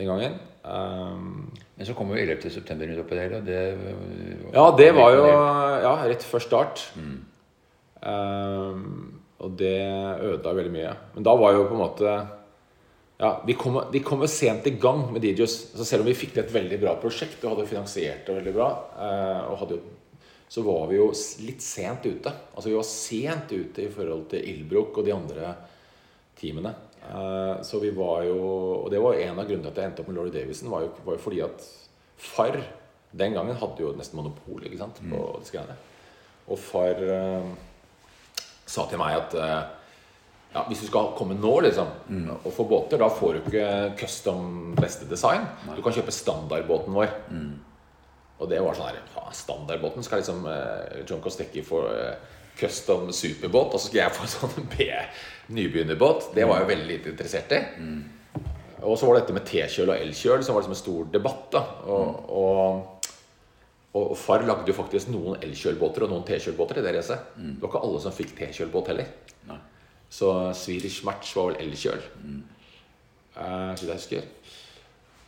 den gangen. Um, Men så kom jo 11.9. ut oppi der, og det Ja, det var jo ja, rett før start. Mm. Um, og det ødela veldig mye. Men da var jo på en måte ja, Vi kom, jo sent i gang med DJs. Så selv om vi fikk til et veldig bra prosjekt og hadde finansiert det veldig bra, uh, og hadde, så var vi jo litt sent ute. Altså Vi var sent ute i forhold til Ilbruk og de andre teamene. Uh, så vi var jo Og det var en av grunnene til at jeg endte opp med Laurie Davison, var jo, var jo fordi at far den gangen hadde jo nesten monopol ikke sant, på mm. disse greiene. Og far uh, sa til meg at uh, ja, hvis du skal komme nå liksom, mm. og få båter, da får du ikke custom beste design. Nei. Du kan kjøpe standardbåten vår. Mm. Og det var sånn her ja, Standardbåten skal liksom uh, John Costecchi få custom superbåt, og så skal jeg få en sånn B nybegynnerbåt. Det var jeg veldig lite interessert i. Mm. Og så var det dette med T-kjøl og elkjøl som var liksom en stor debatt. da og, mm. og, og, far lagde jo faktisk noen elkjølbåter og noen T-kjølbåter i det racet. Mm. Det var ikke alle som fikk T-kjølbåt heller. Nei. Så Swedish Match var vel elkjøl, mm. uh, så jeg husker.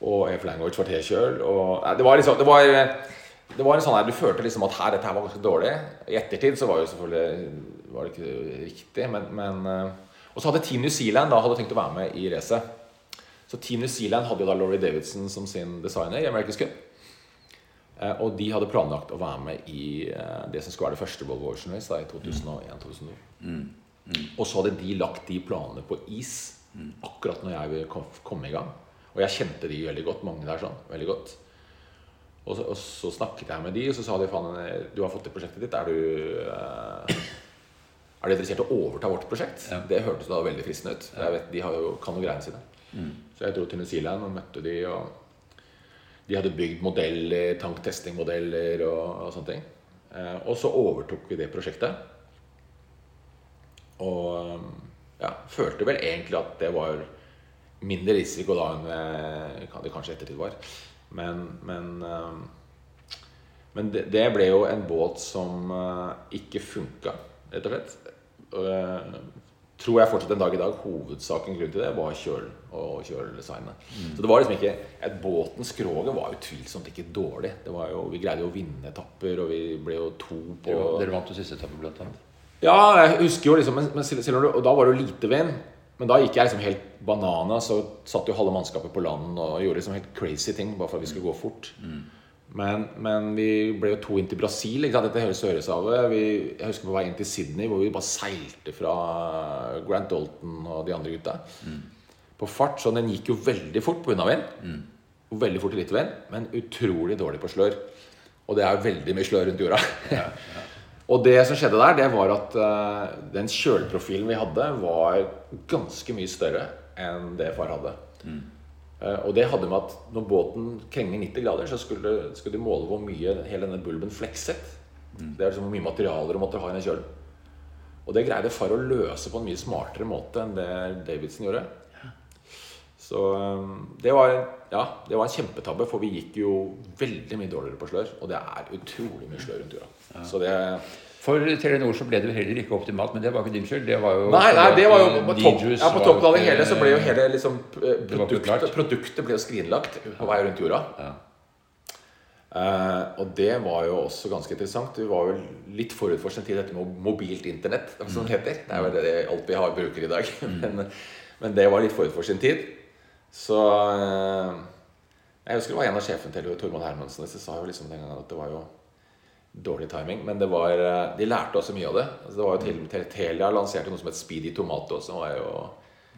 Og F. Language var T-kjøl. Det var liksom det var, det var en sånn her, Du følte liksom at her, dette her var ganske dårlig. I ettertid så var jo selvfølgelig var det ikke riktig. Men, men, uh, og så hadde Team New Zealand da hadde tenkt å være med i racet. Så Team New Zealand hadde jo da Laurie Davidson som sin designer i America's Cup. Eh, og de hadde planlagt å være med i eh, det som skulle være det første Volvo Ocean Race da, i 2001-2002. Mm. Mm. Og så hadde de lagt de planene på is akkurat når jeg kom, kom, i gang. Og jeg kjente de veldig godt, mange der sånn, veldig godt. Og så, og så snakket jeg med de, og så sa de faen, du har fått det prosjektet ditt. Er du eh, er du interessert i å overta vårt prosjekt? Ja. Det hørtes da veldig fristende ut. Jeg vet, De har jo, kan jo greiene sine. Mm. Så jeg dro til New Zealand og møtte de, og de hadde bygd modeller, tanktestingmodeller og, og sånne ting. Eh, og så overtok vi det prosjektet. Og ja, følte vel egentlig at det var mindre risiko da enn eh, det kanskje ettertid var. Men, men, eh, men det, det, ble jo en båt som eh, ikke funka, rett og slett. Tror jeg fortsatt en dag i dag hovedsaken grunn til det var kjølen og kjøledesignet. Mm. Så det var liksom ikke et Båtens skroget var utvilsomt ikke dårlig. Det var jo, vi greide jo å vinne etapper, og vi ble jo to på Dere vant jo siste etappe, blant annet. Ja, jeg husker jo liksom men, men, Og da var det jo lite vind. Men da gikk jeg liksom helt banana. Så satt jo halve mannskapet på land og gjorde liksom helt crazy ting bare for at vi skulle gå fort. Mm. Men, men, vi ble jo to inn til Brasil. Ikke sant? Dette høres Søreshavet. Jeg husker på vei inn til Sydney, hvor vi bare seilte fra Grant Dalton og de andre gutta. Mm. På fart. Så den gikk jo veldig fort på unnavind. Mm. Veldig fort i litt vind, men utrolig dårlig på slør. Og det er jo veldig mye slør rundt jorda. Ja, ja. og det som skjedde der, det var at uh, den kjølprofilen vi hadde, var ganske mye større enn det far hadde. Mm. Uh, og det hadde med at når båten krenger 90 grader, så skulle, skulle de måle hvor mye hele denne bulben flekset. Mm. Det er liksom hvor mye materialer du måtte ha i den kjølen. Og det greide far å løse på en mye smartere måte enn det Davidson gjorde. Så eh, det var, ja, det var en kjempetabbe, for vi gikk jo veldig mye dårligere på slør. Og det er utrolig mye slør rundt jorda. Ja. Så det for Telenor så ble det jo heller ikke optimalt, men det var ikke din skyld. Det var jo Nei, nei det var jo på, topp, ja, på toppen av det hele så ble jo hele liksom, produkt, Produktet ble jo skrinlagt på vei rundt jorda. Ja. Uh, og det var jo også ganske interessant. Vi var jo litt forut for sin tid, dette med mobilt internett, som det heter. Det er jo det alt vi har bruker i dag. Mm. men, men, det var litt forut for sin tid. Så uh, Jeg husker det var en av sjefene til Tormod Hermansen som sa jo liksom den gangen at det var jo dårlig timing. Men det var, eh, de lærte også mye av det. Altså, det var jo til til Telia lanserte noe som het Speedy Tomato, som var jo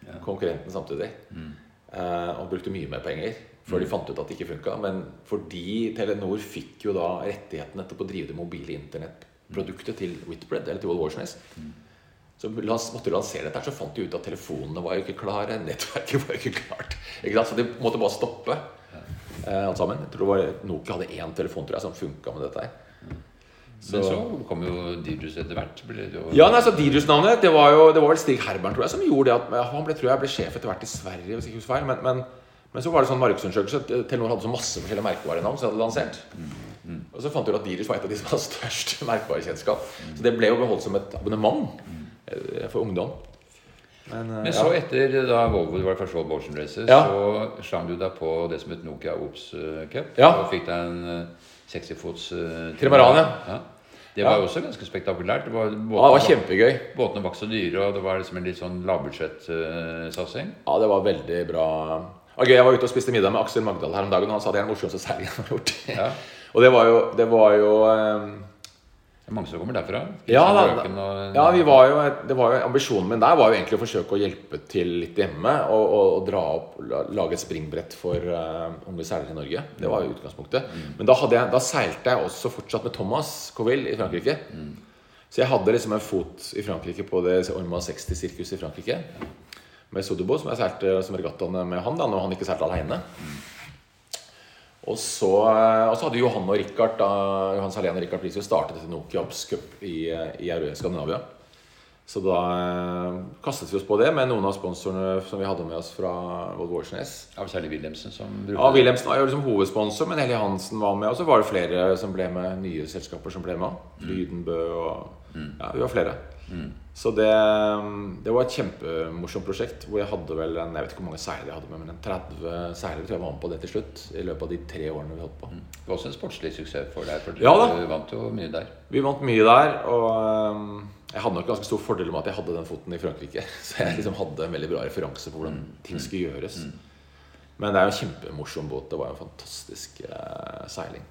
ja. konkurrenten samtidig. Mm. Eh, og brukte mye mer penger før mm. de fant ut at det ikke funka. Men fordi Telenor fikk jo da rettighetene til å drive det mobile internettproduktet til Whitbread, eller til Wall Warsness, mm. Så måtte lansere dette, så fant de ut at telefonene var jo ikke klare, nettverket var jo ikke klart. Ikke så de måtte bare stoppe eh, alt sammen. Jeg tror det var Nokia hadde én telefon tror jeg, som funka med dette her. Så. Men så kom jo Didrus etter hvert. Ja, nei, så Didrus-navnet Det var det var vel Stig Herbern tror jeg, som gjorde det. At, han ble, tror jeg ble sjef etter hvert i Sverige. hvis ikke husker feil men, men, men, så var det sånn markedsundersøkelse. Telenor hadde så masse forskjellige merkevarenavn som de hadde lansert. Mm, mm. Og så fant de ut at Didrus var et av de som hadde størst merkevarekjennskap. Mm. Så det ble jo beholdt som et abonnement eh, for ungdom. Men, uh, Men, så ja. etter da Volvo var det første Volvo Ocean Races, ja. så slang du deg på det som het Nokia Ops Cup. Ja. Og fikk deg en 60-fots uh, Trimaran, ja. ja. Det var jo også ganske spektakulært. Det var, båten, Ja, det var kjempegøy. båtene var ikke så dyre, og det var liksom en litt sånn lavbudsjettsatsing. Ja, det var veldig bra. Okay, Jeg var ute og spiste middag med Aksel Magdal her om dagen, og han sa det er den morsomste seilingen han har gjort. Ja. og det var jo, det var jo eh, Det er mange som kommer derfra. Ja, da, og- ja vi var jo, det var jo, ambisjonen min der var jo egentlig å forsøke å hjelpe til litt hjemme. Og, og, og dra opp, lage et springbrett for uh, unge seilere i Norge. Det var jo utgangspunktet. Men da, jeg, da seilte jeg også fortsatt med Thomas Coville i Frankrike. Så jeg hadde liksom en fot i Frankrike på det Orma 60-sirkuset i Frankrike. Med Sodobo, som jeg seilte som regattaene med han da når han ikke seilte alene. Og så, og så hadde Johan og Richard da, Johan Salén og Richard Plisio startet et Nokiabs Cup i, i Skandinavia. Så da eh, kastet vi oss på det med noen av sponsorene som vi hadde med oss fra Volvo Årsnes. Ja, særlig Wilhelmsen som brukte Ja, Wilhelmsen var jo liksom hovedsponsor, men Helly Hansen var med. Og så var det flere som ble med, nye selskaper som ble med. Lydenbø og Ja, vi var flere. Så det, det var et kjempemorsomt prosjekt. Hvor jeg hadde vel en, Jeg vet ikke hvor mange seilere jeg hadde med, men en 30 seilere tror jeg var med på det til slutt. I løpet av de tre årene vi holdt på. Det var også en sportslig suksess for deg, for Ja du vant jo mye der. Vi vant mye der, og øhm, jeg hadde nok ganske stor fordel med at jeg hadde den foten i Frankrike. Så jeg liksom hadde en veldig bra referanse på hvordan ting skulle gjøres. Men det er jo en kjempemorsom båt. Det var jo en fantastisk eh, seiling.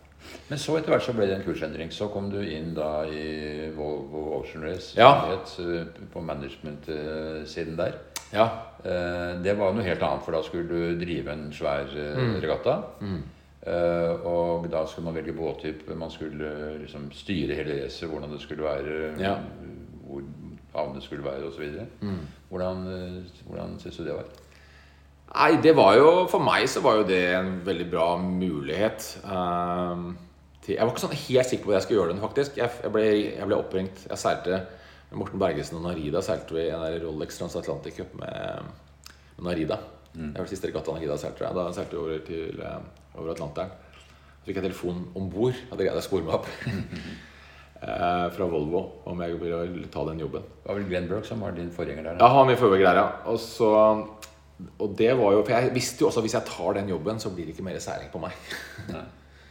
Men så etter hvert så ble det en kursendring. Så kom du inn da i Volvo Ocean Ja. het, eh, på management-siden der. Ja. Eh, Det var noe helt annet, for da skulle du drive en svær eh, Mm. regatta. Mm. Og da skulle man velge båttype. Man skulle liksom styre hele racet, hvordan det skulle være, Ja. hvor havnet skulle være osv. Mm. Hvordan, hvordan syns du det var? Nei, det var jo For meg så var jo det en veldig bra mulighet. Til, jeg var ikke sånn helt sikker på at jeg skulle gjøre den, faktisk. Jeg, jeg, ble, jeg ble oppringt. Jeg seilte med Morten Bergesen og Narida. Seilte vi en der Rolex Transatlantic Cup med, med Narida. Det var siste regatta Narida seilte. jeg. Da seilte vi over, til, eh, over Atlanteren. Så fikk jeg telefon om bord. Hadde greid å spore meg opp. eh, fra Volvo om jeg ville ta den jobben. Det var vel Glenbrook som var din forgjenger der? Ja, Da. han var min der, ja. Og så Og det var jo For jeg visste jo også at hvis jeg tar den jobben, så blir det ikke mer seiling på meg.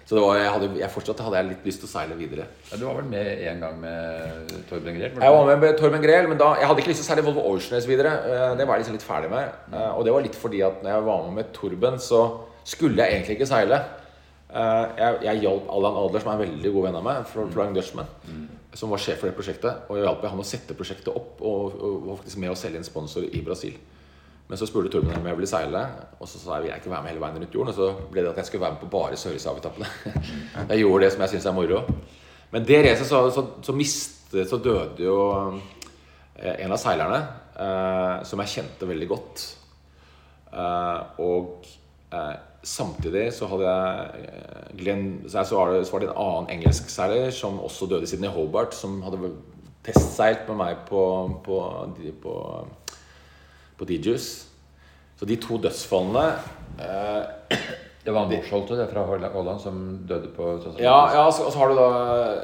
Så det var, jeg hadde, jeg fortsatt hadde jeg litt lyst til å seile videre. Ja, du var vel med en gang med Torben Grell? Jeg var med med Torben Grell, men da, jeg hadde ikke lyst til å seile Volvo Oceaners videre. Eh, Det var jeg liksom litt ferdig med. Eh, Og det var litt fordi at når jeg var med med Torben, så skulle jeg egentlig ikke seile. Eh, Jeg, jeg hjalp Allan Adler, som er en veldig god venn av meg, fra Flying Dutchman, som var sjef for det prosjektet. Og jeg hjalp han å sette prosjektet opp, og, og var faktisk med å selge en sponsor i Brasil. Men så spurte Torben om jeg ville seile, og så sa jeg vil jeg ikke være med hele veien rundt jorden. Og så ble det at jeg skulle være med på bare Sørøyshav-etappene. Jeg gjorde det som jeg syns er moro. Men det racet så, så, så mistet Så døde jo eh, en av seilerne eh, som jeg kjente veldig godt. Eh, og eh, samtidig så hadde jeg eh, Glenn Så så var, det, så var det en annen engelsk seiler som også døde i Hobart, som hadde testseilt med meg på, på, på, på DJs. Så de to dødsfallene eh, Det var han Borsholte det, fra Holland som døde på Ja, ja så, og så har du da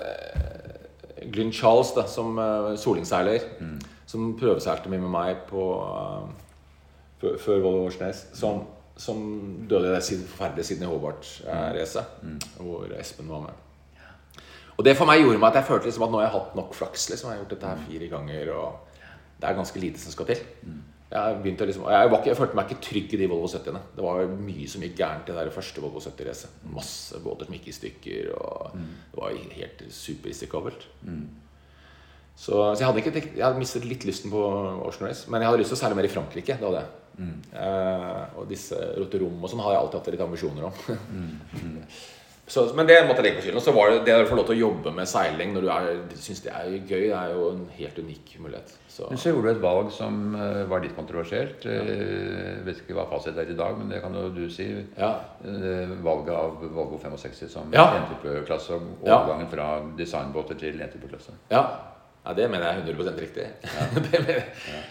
eh, Glyn Charles, da, som eh, solingseiler. Som prøveseilte mye med meg på eh, før, Volvo Årsnes. Som, som døde i det forferdelige Sydney Hobart-racet. Hvor Espen var med. Og det for meg gjorde meg at jeg følte liksom at nå har jeg hatt nok flaks. Liksom. Jeg har gjort dette her fire ganger, og det er ganske lite som skal til. Jeg, begynte liksom, jeg, var ikke, jeg følte meg ikke trygg i de Volvo 70-ene. Det var mye som gikk gærent i det første Volvo 70-racet. Masse båter som gikk i stykker, og det var helt superrisikabelt. Så, så jeg hadde ikke Jeg hadde mistet litt lysten på Ocean Race, men jeg hadde lyst til å seile mer i Frankrike. Det hadde jeg. Eh, og disse Roterom og sånn hadde jeg alltid hatt litt ambisjoner om. Så, men det måtte jeg legge på hyllen. Og så var det det å få lov til å jobbe med seiling når du syns det er gøy, det er jo en helt unik mulighet. Så, Men så gjorde du et valg som eh, var litt kontroversielt. Jeg vet ikke hva fasit er i dag, men det kan jo du si. ja. Eh, Valget av Volvo 65 som Ja. entypeklasse og Ja. overgangen fra designbåter til entypeklasse. Ja. Ja, det mener jeg 100 riktig. Ja. mener jeg.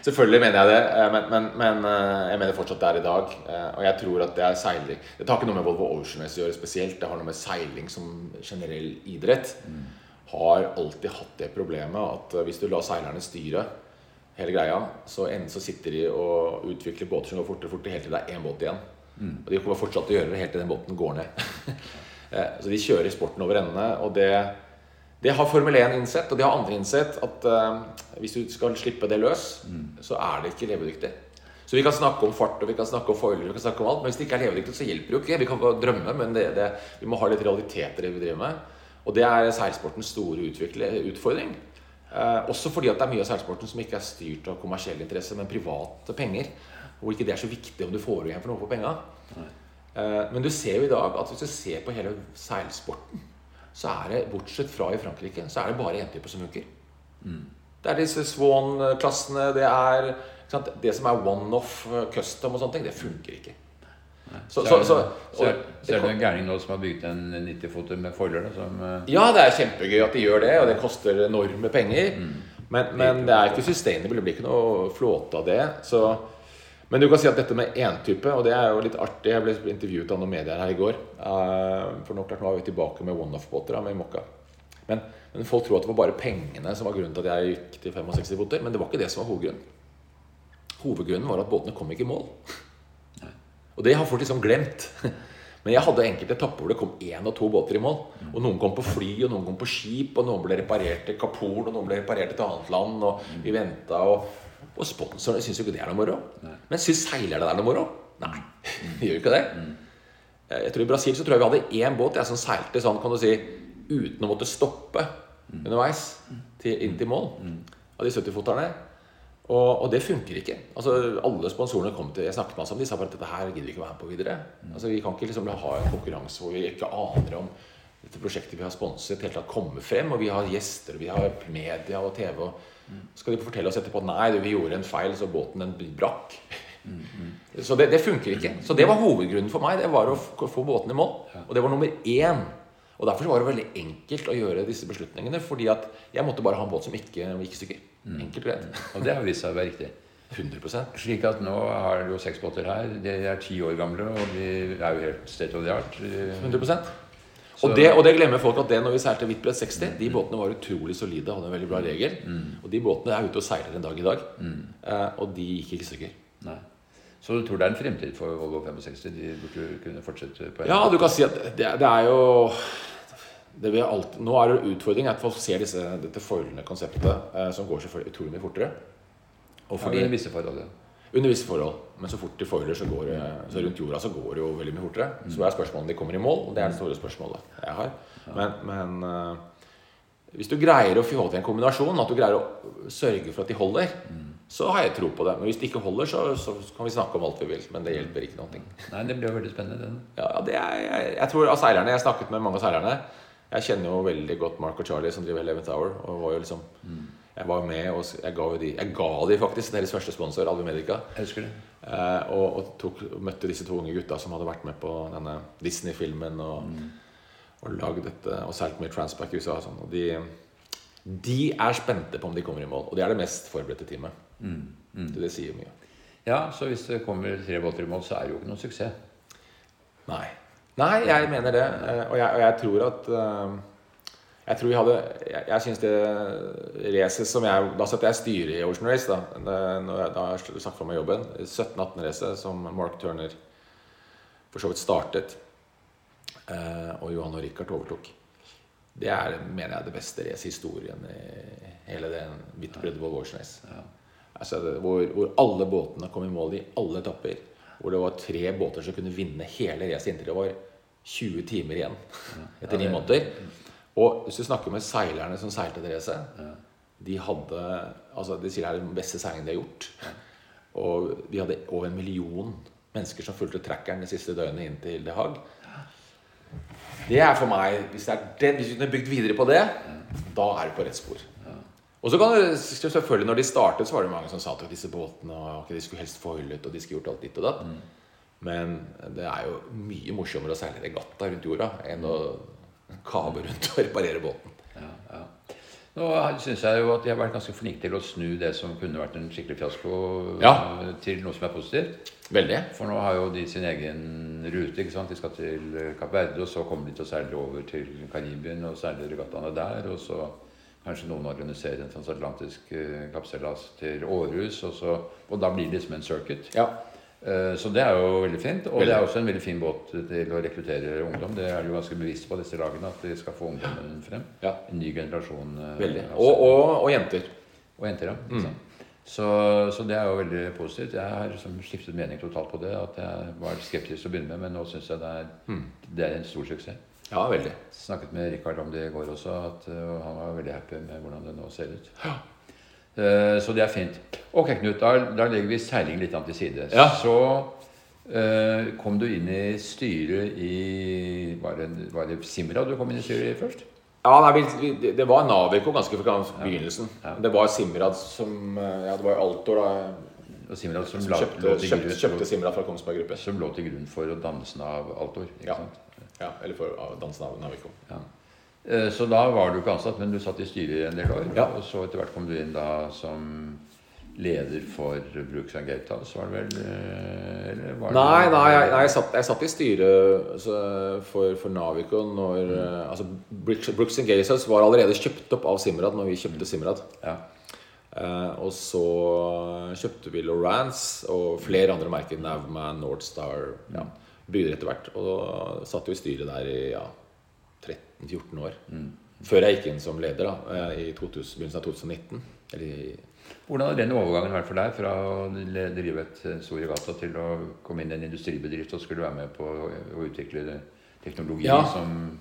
Selvfølgelig mener jeg det, eh, men, men, men eh, jeg mener fortsatt det er i dag. Eh, Og jeg tror at det er seiling Det har ikke noe med Volvo Ocean å gjøre spesielt. Det har noe med seiling som generell idrett. Har alltid hatt det problemet at hvis du lar seilerne styre hele greia, så så sitter de og utvikler båter som går fortere og fortere helt til det er én båt igjen. Og de kommer fortsatt til å gjøre det helt til den båten går ned. Så de kjører sporten over ende, og det Det har Formel 1 innsett, og det har andre innsett, at uh, hvis du skal slippe det løs, mm. så er det ikke levedyktig. Så vi kan snakke om fart og vi kan snakke om foiler, vi kan snakke om alt, men hvis det ikke er levedyktig, så hjelper det jo ikke. Vi kan bare drømme, men det, det, vi må ha litt realiteter i det vi driver med. Og det er seilsportens store utfordring. Eh, også fordi at det er mye av seilsporten som ikke er styrt av kommersiell interesse, men private penger. Hvor ikke det er så viktig om du får igjen for noe for penga. Eh, men du ser jo i dag at hvis du ser på hele seilsporten, så er det, bortsett fra i Frankrike, så er det bare én type som funker. Mm. Det er disse Swan-klassene, det er det som er one-off eh, custom og sånne ting, det funker ikke. Så, så, så, så, er det en gærning nå som har bygd en 90-foter med foiler? Uh... Ja, det er kjempegøy at de gjør det, og det koster enorme penger. Mm. Men, men, det er ikke sustainable. Det blir ikke noe flåte av det. Men du kan si at dette med entype, og det er jo litt artig Jeg ble intervjuet av noen medier her i går. Uh, for nå, klart, nå er vi tilbake med one-off-båter med Mokka. Men, men, folk tror at det var bare pengene som var grunnen til at jeg gikk til 65 båter. Men det var ikke det som var hovedgrunnen. Hovedgrunnen var at båtene kom ikke i mål. Og det har folk liksom glemt. Men jeg hadde enkelte etapper hvor det kom én og to båter i mål. Og noen kom på fly, og noen kom på skip, og noen ble reparert til Kapol, og noen ble reparert til et annet land, og vi venta, og, og sponsorene syns jo ikke det er noe moro. Men syns seilerne det er noe moro? Nei, de gjør ikke det. Mm. jeg tror I Brasil så tror jeg vi hadde én båt jeg, som seilte sånn, kan du si, uten å måtte stoppe underveis til, inn til mål. Av de 70-foterne. Og, og, det funker ikke. Altså, alle sponsorene kom til Jeg snakket med oss om de sa bare at dette her gidder vi ikke være med på videre. Altså, vi kan ikke liksom ha en konkurranse hvor vi ikke aner om dette prosjektet vi har sponset, helt tatt kommer frem. Og vi har gjester, og vi har media og TV. Og skal de fortelle oss etterpå nei, nei, vi gjorde en feil, så båten den brakk. Så det, det, funker ikke. Så det var hovedgrunnen for meg. Det var å få båten i mål. Og det var nummer én. Og Derfor var det veldig enkelt å gjøre disse beslutningene. Fordi at jeg måtte bare ha en båt som ikke gikk i stykker. Mm. Enkelt og greit. Og det har vist seg å være riktig. 100 Slik at nå har du jo seks båter her. De er ti år gamle, og de er jo helt state of the art. 100 og det, og det, glemmer folk at det når vi seilte Whitbread 60 De båtene var utrolig solide, hadde en veldig bra regel. Mm. Og de båtene er ute og seiler en dag i dag. Mm. Eh, og de gikk ikke i stykker. Nei. Så du tror det er en fremtid for Volvo 65? De burde kunne fortsette på en Ja, du kan si at det, det er jo alltid, nå er det utfordring at folk ser disse, dette foilende konseptet, eh, som går selvfølgelig utrolig mye fortere. Og fordi, ja, under visse forhold, ja. Under visse forhold. Men så fort de foiler, så, går, så rundt jorda så går det jo veldig mye fortere. Så er spørsmålet om de kommer i mål, og det er det store spørsmålet jeg har. Men, men uh, hvis du greier å få til en kombinasjon, at du greier å sørge for at de holder, mm. så har jeg tro på det. Men hvis de ikke holder, så, så, kan vi snakke om alt vi vil. Men det hjelper ikke noe. Nei, det blir jo veldig spennende, den. Ja, det er, jeg, jeg tror av seilerne Jeg har snakket med mange av seilerne. Jeg kjenner jo veldig godt Mark og Charlie, som driver Eleventh Hour. Og var jo liksom mm. Jeg var med, og jeg ga, de, jeg ga de faktisk deres første sponsor, Alve Medica. Jeg husker det. Eh, og, og tok, møtte disse to unge gutta som hadde vært med på denne Disney-filmen og, mm. og lagd dette, og solgt med Transpac i USA. Og sånn, og de, de, er spente på om de kommer i mål. Og de er det mest forberedte teamet. Mm. Mm. Det, det sier mye. Ja, så hvis det kommer tre båter i mål, så er det jo ikke noen suksess. Nei. Nei, jeg mener det. Eh, og jeg, og jeg tror at eh, Jeg tror vi hadde Jeg, jeg syns det racet som jeg Da satt jeg styret i Ocean Race, da. Når jeg, da jeg sagt fra meg jobben. 17-18-racet som Mark Turner for så vidt startet. Eh, og Johan og Richard overtok. Det er mener jeg, det beste racet i historien i hele den Whitbread Ocean Race. Ja. Altså, hvor, hvor, alle båtene kom i mål i alle etapper. Hvor det var tre båter som kunne vinne hele racet inntil det var 20 timer igjen etter ni måneder. Og hvis du snakker med seilerne som seilte Therese ja. De hadde altså De sier det er den beste seilingen de har gjort. Og de hadde over en million mennesker som fulgte trackeren det siste døgnet inn til Det Haag. Det er for meg Hvis, det du kunne bygd videre på det, da er du på rett spor. Og så kan du, selvfølgelig Når de startet, så var det mange som sa at disse båtene og de skulle helst foilet og de skulle gjort alt ditt og datt. Mm. Men det er jo mye morsommere å seile regatta rundt jorda enn å kave rundt og reparere båten. Ja, ja. Nå syns jeg jo at de har vært ganske flinke til å snu det som kunne vært en skikkelig fiasko, ja. til noe som er positivt. Veldig. For nå har jo de sin egen rute. ikke sant? De skal til Kapp Verde, og så kommer de til å seile over til Karibien og seile regattaene der. og så Kanskje noen organiserer en transatlantisk uh, kapseilas til Århus, og, så, og, da blir det liksom en circuit. Ja. Eh, Så det er jo veldig fint. Og det er også en veldig fin båt til å rekruttere ungdom. Det er de jo ganske bevisste på disse lagene, at de skal få ungdommen frem. Ja. En ny generasjon. eh, Veldig. altså. Og, og, og jenter. Og jenter, ja. Mm. Så, så det er jo veldig positivt. Jeg har liksom skiftet mening totalt på det. At jeg var skeptisk til å begynne med, men nå syns jeg det er, det er en stor suksess. Ja, veldig. Snakket med Rikard om det i går også, at og han var veldig happy med hvordan det nå ser ut. Eh, så det er fint. Ok, Knut, da, da legger vi seiling litt an til side. Ja. Så uh, kom du inn i styret i Var det, var det Simra du kom inn i styret i først? Ja, nei, vi, vi, Det var Navico ganske fra begynnelsen. Ja. Det var Simrad som eh, Ja, det var Altor da Og Simrad som, som kjøpte, lå, til kjøpte, grunn, kjøpte Simrad fra Kongsberg Gruppe. som lå til grunn for dansen av Altor. Ikke Ja. sant? Ja, eller for ja, dansen av Navico. Ja. Eh, Så da var du ikke ansatt, men du satt i styret i en del år. Ja. Og så etter hvert kom du inn da som leder for Brooks and Gatehouse, var det vel? eh, Eller var det- Nei, nei, jeg, nei jeg, satt, jeg satt i styret altså, for, for Navico når mm. altså, Brooks, Brooks Gases var allerede kjøpt opp av Simrad når vi kjøpte Simrad. Ja. Eh, og så kjøpte vi Lorance og flere andre merker. Navman, Nordstar. Ja, bygde etter hvert. Og satt jo i styret der i ja, 13-14 år. Før jeg gikk inn som leder da, eh, i 2000, begynnelsen av 2019. Eller i Hvordan har den overgangen vært for deg fra å drive et eh, stor til å komme inn i en industribedrift og skulle være med på å, å utvikle teknologi Ja. som,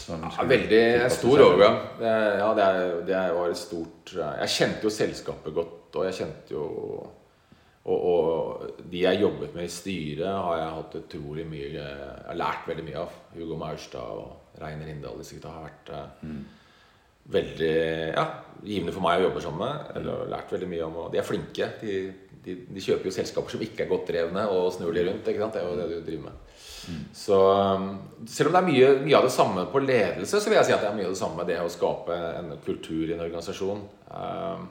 som Ja, veldig stor overgang. Ja, det, er, det var et stort Jeg kjente jo selskapet godt, og jeg kjente jo og, og de jeg jobbet med i styret, har jeg hatt utrolig mye Jeg har lært veldig mye av. Hugo Maurstad og Reiner Inndal. Disse gutta har vært mm. veldig ja, givende for meg å jobbe sammen med. Eller har lært veldig mye om og De er flinke. De, de, de kjøper jo selskaper som ikke er godt drevne, og snur de rundt. ikke sant? Det er jo det du driver med. Så um, selv om det er mye, mye av det samme på ledelse, så vil jeg si at det er mye av det samme det å skape en kultur i en organisasjon. Um,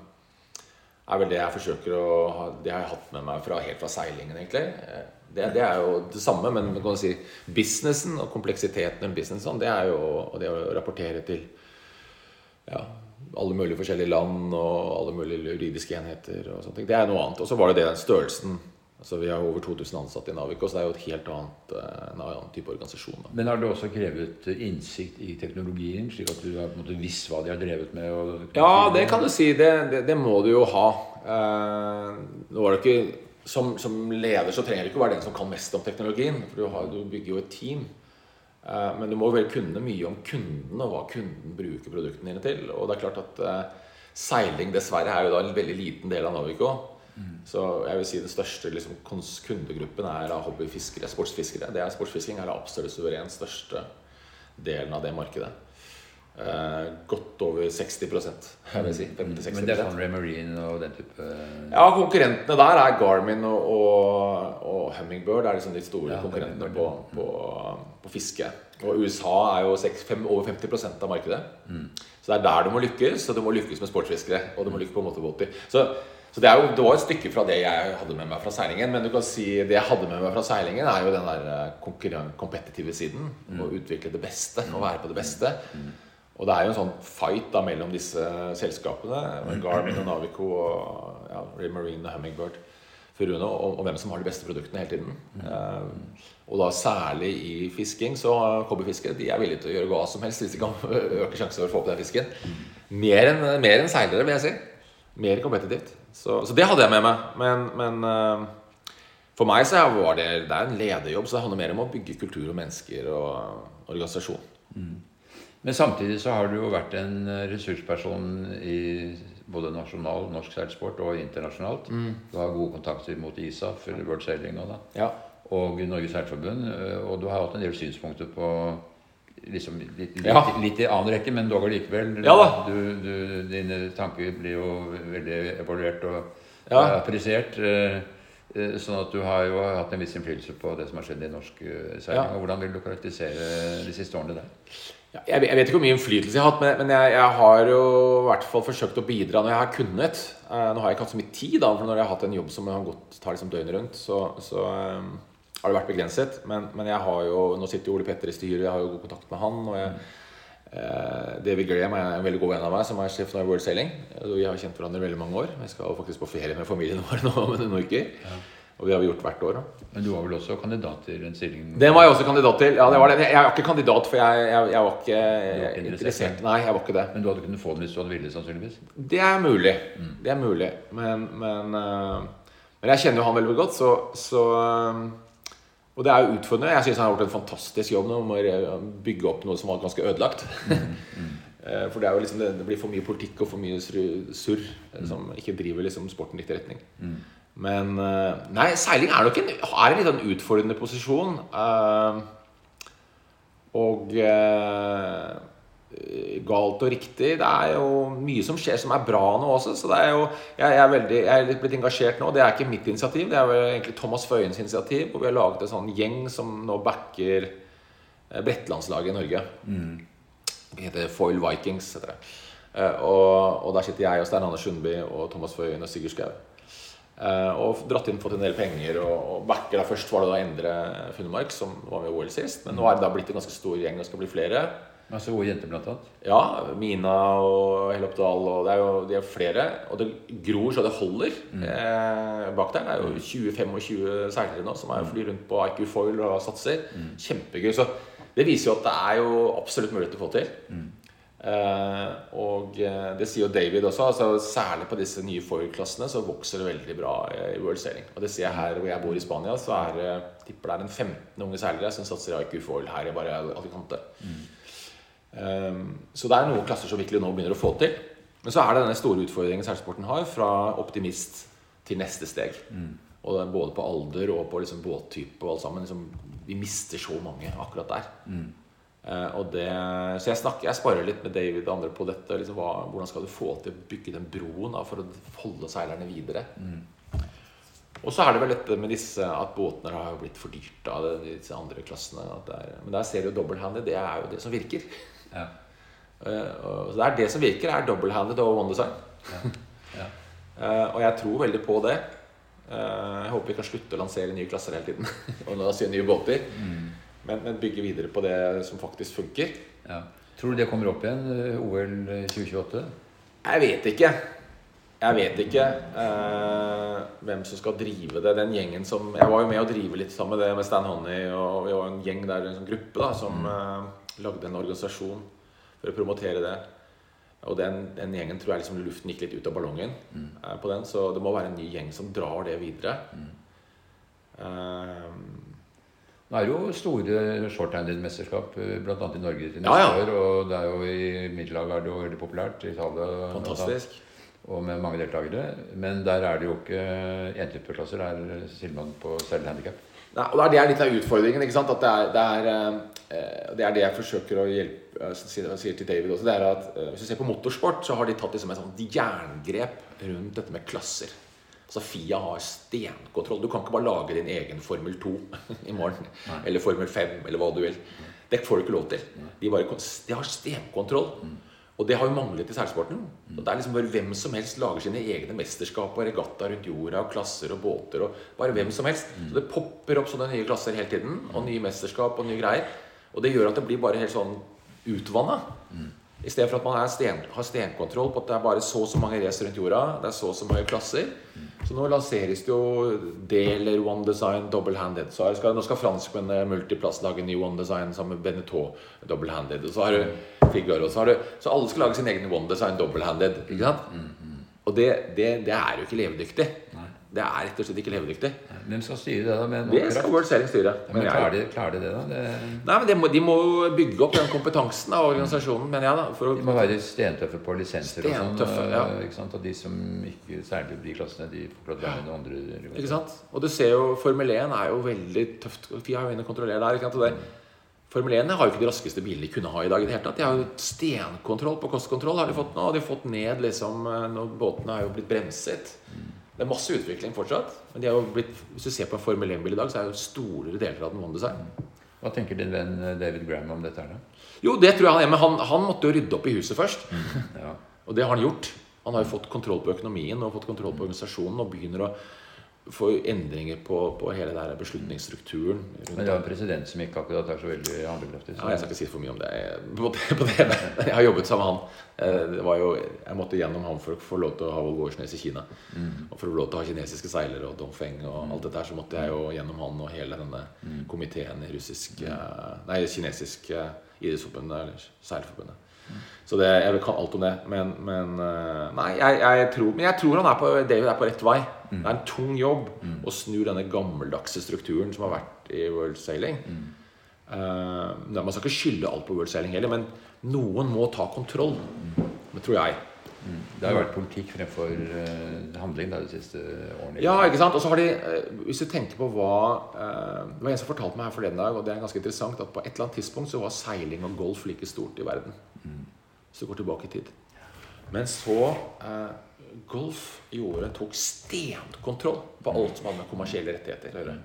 er vel det jeg forsøker å ha, Det har jeg hatt med meg fra, helt fra seilingen, egentlig. Eh, Det, det er jo det samme, men kan si businessen og kompleksiteten i businessen, det er jo det å rapportere til ja, alle mulige forskjellige land og alle mulige juridiske enheter og sånne ting. Det er noe annet. Og så var det den størrelsen. Altså Vi har over 2000 ansatte i Navico, så det er jo et helt annet, eh, en annen type organisasjon. Da. Men har det også krevet innsikt i teknologien, slik at du har på en måte visst hva de har drevet med? Og, Ja, det kan du si. Det, det, det må du jo ha. Eh, nå var det ikke som, som leder så trenger du ikke å være den som kan mest om teknologien. For du, har, du bygger jo et team. Eh, men du må vel kunne mye om kunden og hva kunden bruker produktene dine til. Og det er klart at eh, seiling dessverre er jo da en veldig liten del av Navico. Så jeg vil si den største liksom, kundegruppen er da hobbyfiskere, sportsfiskere. Det er Sportsfisking er absolutt suverent største delen av det markedet. Eh, godt over 60% jeg vil si. 50-60 Men det er sånn Marine og den type Ja, konkurrentene der er Garmin og, og, og Hummingbird. er liksom de store Ja, konkurrentene på, på, på fiske. Og USA er jo 6, 5, over 50% av markedet. Mm. Så det er der du må lykkes, og du må lykkes med sportsfiskere. Og du må lykkes på motorbåter. Så, så det, er jo, det var et stykke fra det jeg hadde med meg fra seilingen. Men du kan si det jeg hadde med meg fra seilingen, er jo den der eh, kompetitive siden. Mm. Å utvikle det beste, å være på det beste. Og det er jo en sånn fight da mellom disse selskapene. Garmin og Navico og ja, Remarine og Hummingbird. Furuno, og, og hvem som har de beste produktene hele tiden. Eh, og da særlig i fisking, så kobberfiskere de er villige til å gjøre hva som helst hvis de kan øke sjansen for å få opp den fisken. Mer enn mer enn seilere, vil jeg si. Mer kompetitivt. Så, så det hadde jeg med meg. Men, men eh, for meg så var det, det er en lederjobb, så det handler mer om å bygge kultur og mennesker og organisasjon. Men samtidig så har du jo vært en ressursperson i både nasjonal norsk seilsport og internasjonalt. Mm. Du har gode kontakter mot ISAF, World Sailing og da. Ja. og Norges Seilforbund. eh, Og du har hatt en del synspunkter på liksom litt, litt, Ja. litt i annen rekke, men dog allikevel. Ja. Du, du, dine tanker blir jo veldig evaluert og Ja. apprisert. eh, eh, Sånn at du har jo hatt en viss innflytelse på det som har skjedd i norsk eh, seiling. Og Hvordan vil du karakterisere de siste årene der? Ja, Jeg, vet- jeg vet ikke hvor mye innflytelse jeg har hatt, men, men jeg, jeg har jo i hvert fall forsøkt å bidra når jeg har kunnet. Nå har jeg ikke hatt så mye tid, da, for når jeg har hatt en jobb som har gått, tar liksom døgnet rundt, så, så har det vært begrenset. Men, men jeg har jo, nå sitter jo Ole Petter i styret, jeg har jo god kontakt med han. og jeg eh, David Graham er en veldig god venn av meg, som er sjef i World Sailing. Vi har kjent hverandre i veldig mange år. Vi skal faktisk på ferie med familien vår nå om noen uker. Og vi har gjort hvert år. Da. Men du var vel også kandidat til den stillingen? Den var jeg også kandidat til. Ja, det var det. Jeg var ikke kandidat, for jeg, jeg, jeg var ikke ikke interessert? interessert. Nei, jeg var ikke det. Men du hadde kunnet få den hvis du hadde villet, sannsynligvis? Det er mulig. Det er mulig. Men, men, eh, men jeg kjenner jo han veldig godt, så, så eh, Og det er jo utfordrende. Jeg syns han har gjort en fantastisk jobb nå med å bygge opp noe som var ganske ødelagt. Eh, For det, liksom, det blir for mye politikk og for mye surr eh, som ikke driver liksom sporten i riktig retning. Men eh, Nei, seiling er nok en, er en litt sånn utfordrende posisjon. Og galt og riktig. Det er jo mye som skjer som er bra nå også. Så det er jo, jeg, jeg, er veldig, jeg er litt blitt engasjert nå. Det er ikke mitt initiativ, det er vel egentlig Thomas Føyens initiativ. Og vi har laget en sånn gjeng som nå backer eh, Brettelandslaget i Norge. Det heter Foil Vikings. heter det. Eh, Og, og der sitter jeg og Stein Anders Sundby og Thomas Føyen og Sigurd Skau. Eh, og dratt inn, fått en del penger og, og backer. da Først var det da Endre Funnemark, som var med i OL sist. Men nå er det da blitt en ganske stor gjeng, og skal bli flere. Altså gode jenter, blant annet. Ja, Mina og Helloppdal. Og det er jo de er flere. Og det gror så det holder eh, bak der. Det er jo 20-25 seilere nå som er flyr rundt på IQ Foil og satser. Kjempegøy. Så det viser jo at det er jo absolutt til å få til. Eh, og eh, det sier jo David også. Altså, særlig på disse nye foil-klassene så vokser det veldig bra eh, i World Sailing. Og det ser jeg her hvor jeg bor i Spania, så er det tipper det er en 15 unge seilere som satser i IQ Foil her i bare Alicante. Um, så det er noen klasser som virkelig nå begynner å få til. Men så er det denne store utfordringen seilsporten har, fra optimist til neste steg. Og er både på alder og på liksom båttype og alt sammen. Liksom, vi mister så mange akkurat der. Mm. og det, så jeg, snakker, jeg sparer litt med David og andre på dette. Liksom, hva, hvordan skal du få til å bygge den broen da, for å holde seilerne videre? Og så er det vel dette med disse at båtene har blitt for dyrt av disse andre klassene. At det er, men der ser du double-handed. Det er jo det som virker. Ja. Eh, så det er det som virker, er double-handed og one design. Ja. Eh, og jeg tror veldig på det. Eh, jeg håper vi kan slutte å lansere nye klasser hele tiden. og lansere nye båter. Men, men bygge videre på det som faktisk funker. Ja. Tror du det kommer opp igjen, OL 2028? Jeg vet ikke. Jeg vet ikke eh, hvem som skal drive det. Den gjengen som Jeg var jo med å drive litt sammen med det med Stan Honey, og vi var en gjeng der, en sånn gruppe, da, som eh, lagde en organisasjon for å promotere det. Og den, den gjengen tror jeg liksom luften gikk litt ut av ballongen eh, på den, så det må være en ny gjeng som drar det videre. Mm. Um, det er jo store shorthanded-mesterskap, bl.a. blant annet i Norge til neste Ja, ja. år. Og det er jo i Middelhavet er det jo veldig populært. I Italia fantastisk. Og med mange deltakere. Men der er det jo ikke entypeklasser. Der stiller man på selvhandikap. Nei, og det er litt av utfordringen. ikke sant? At det er det, er, eh, det, er det jeg forsøker å hjelpe eh, sier, til David også. det er at eh, Hvis du ser på motorsport, så har de tatt liksom et sånt jerngrep rundt dette med klasser. Altså Fia har stenkontroll. Du kan ikke bare lage din egen Formel 2 i morgen. Eller Formel 5, eller hva du vil. Det får du ikke lov til. De, bare, de har stenkontroll. Og det har jo manglet i seilsporten. Mm. det er liksom bare Hvem som helst lager sine egne mesterskap og regatta rundt jorda, og klasser og båter. og Bare hvem som helst. Så det popper opp sånne nye klasser hele tiden. Og nye mesterskap og nye greier. Og det gjør at det blir bare helt sånn utvanna. I stedet for at man sten, har stenkontroll på at det er bare så og så mange race rundt jorda. Det er så og så mange klasser. Så nå lanseres det jo deler One Design double-handed. Så skal, nå skal franskmennene multiplass lage ny One Design sammen med Benetton double-handed. Så har du Figaro. Så, så alle skal lage sin egen One Design double-handed. Ikke sant? Og det, det, det er jo ikke levedyktig. Det er rett og slett ikke levedyktig. Hvem skal styre det, da? Med Det skal? World styre. Ja, Men men klarer de, klarer de det, da? Det, nei, men de må, De må jo bygge opp den kompetansen av organisasjonen, mener jeg. da for de må være stentøffe på lisenser og sånn. Stentøffe, ja. eh, ikke sant? Og de som ikke særlig de klassene, de får klart å være med noen andre. Ikke sant? Og du ser jo Formel 1 er jo veldig tøft. Fia er jo inne og kontrollerer der. Ikke sant? Og det, Formel 1 har jo ikke de raskeste bilene de kunne ha i dag. i det hele tatt. De har jo stenkontroll på kostkontroll. har de fått nå. De har fått ned liksom eh, når Båtene har jo blitt bremset. Det er masse utvikling fortsatt. Men de har jo blitt, hvis du ser på en Formel 1-bil i dag, så er jo store deler av den Design. Hva tenker din venn eh, David Graham om dette her, da? Jo, det tror jeg han er. Men han, han måtte jo rydde opp i huset først. Ja. Og det har han gjort. Han har jo fått kontroll på økonomien og fått kontroll på organisasjonen og begynner å få endringer på, på hele der beslutningsstrukturen. Men det er en president som ikke akkurat er så veldig handlekraftig. Ja, jeg skal ikke si for mye om det på, på det. Jeg har jobbet sammen med han. Eh, det var jo, jeg måtte gjennom ham for å få lov til å ha Volvorsnes i Kina. Mm. Og for å få lov til å ha kinesiske seilere og Dongfeng og mm. alt dette her, så måtte jeg jo gjennom han og hele denne mm. komiteen i russisk mm. Nei, kinesisk idrettsforbund eller seilforbundet. Så det, jeg kan alt om det. Men, men eh, Nei, jeg, jeg, tror, men jeg tror han er på, David er på rett vei. Mm. Det er en tung jobb mm. å snu denne gammeldagse strukturen som har vært i World Sailing. Uh, man skal ikke skylde alt på World Sailing heller, men noen må ta kontroll. Det tror jeg. Det har jo vært politikk fremfor uh, handling da, de siste årene. Ja, ikke sant? Og så har de, uh, Hvis du tenker på hva Det var en som fortalte meg her forleden dag, og det er ganske interessant, at på et eller annet tidspunkt så var seiling og golf like stort i verden. Hvis du går tilbake i tid. Men så golf gjorde tok stenkontroll på alt som hadde med kommersielle rettigheter å gjøre.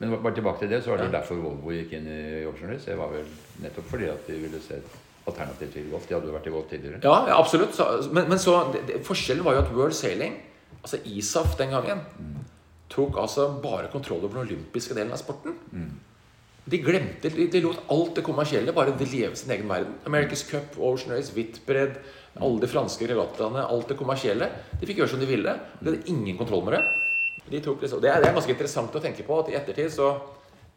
Men bare tilbake til det, så var det ja. derfor Volvo gikk inn i Ocean Det var vel nettopp fordi at de ville se alternativ til golf. De hadde jo vært i golf tidligere. Ja, ja absolutt. Så, men, men, så, det, det, forskjellen var jo at World Sailing, altså ISAF den gangen, mm. tok altså bare kontroll over den olympiske delen av sporten. Mm. De glemte, de, de, lot alt det kommersielle bare leve sin egen verden. America's Cup, Ocean Race, Whitbread, alle de franske regattaene, alt det kommersielle. De fikk gjøre som de ville. De hadde ingen kontroll med det. De liksom, det, er, det, er, ganske interessant å tenke på at i ettertid så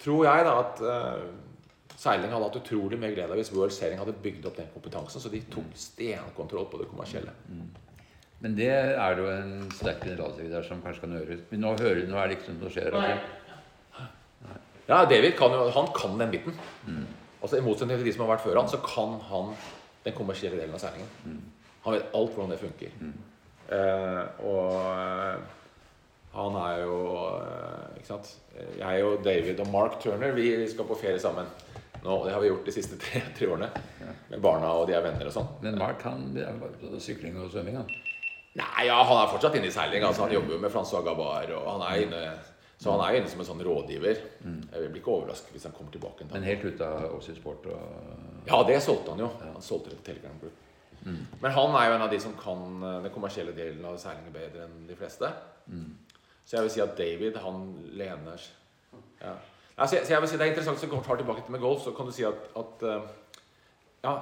tror jeg da at uh, seiling hadde hatt utrolig mer glede av hvis World Sailing hadde bygd opp den kompetansen. Så de tok stenkontroll på det kommersielle. Mm. Men det er jo en sterk generalsekretær som kanskje kan høre. Men nå, hører, nå er det ikke sånn som skjer. Altså. Ja, David kan jo, han kan den biten. Mm. Altså I motsetning til de som har vært før han, så kan han den kommersielle delen av seilingen. Mm. Han vet alt hvordan det funker. Mm. Eh, og eh, han er jo eh, Ikke sant. Jeg og David og Mark Turner vi skal på ferie sammen. Nå, det har vi gjort de siste tre, tre årene. Ja. Med barna og de er venner og sånn. Men Mark han er bare på sykling og svømming? Han. Nei, ja, han er fortsatt inne i seiling. Altså, han jobber jo med Francois Gabar. Og han er inne så han er inne som en sånn rådgiver. Mm. Jeg blir ikke overrasket hvis han kommer tilbake. Men helt ut av Aussie Sport? Og... Ja, det solgte han jo. Han solgte det til Telegram Group. Mm. Men han er jo en av de som kan eh, den kommersielle delen av seilinger bedre enn de fleste. Mm. Så jeg vil si at David, han lener ja. altså, så jeg vil si Det er interessant så går tilbake til med golf, så kan du si at, at eh, ja,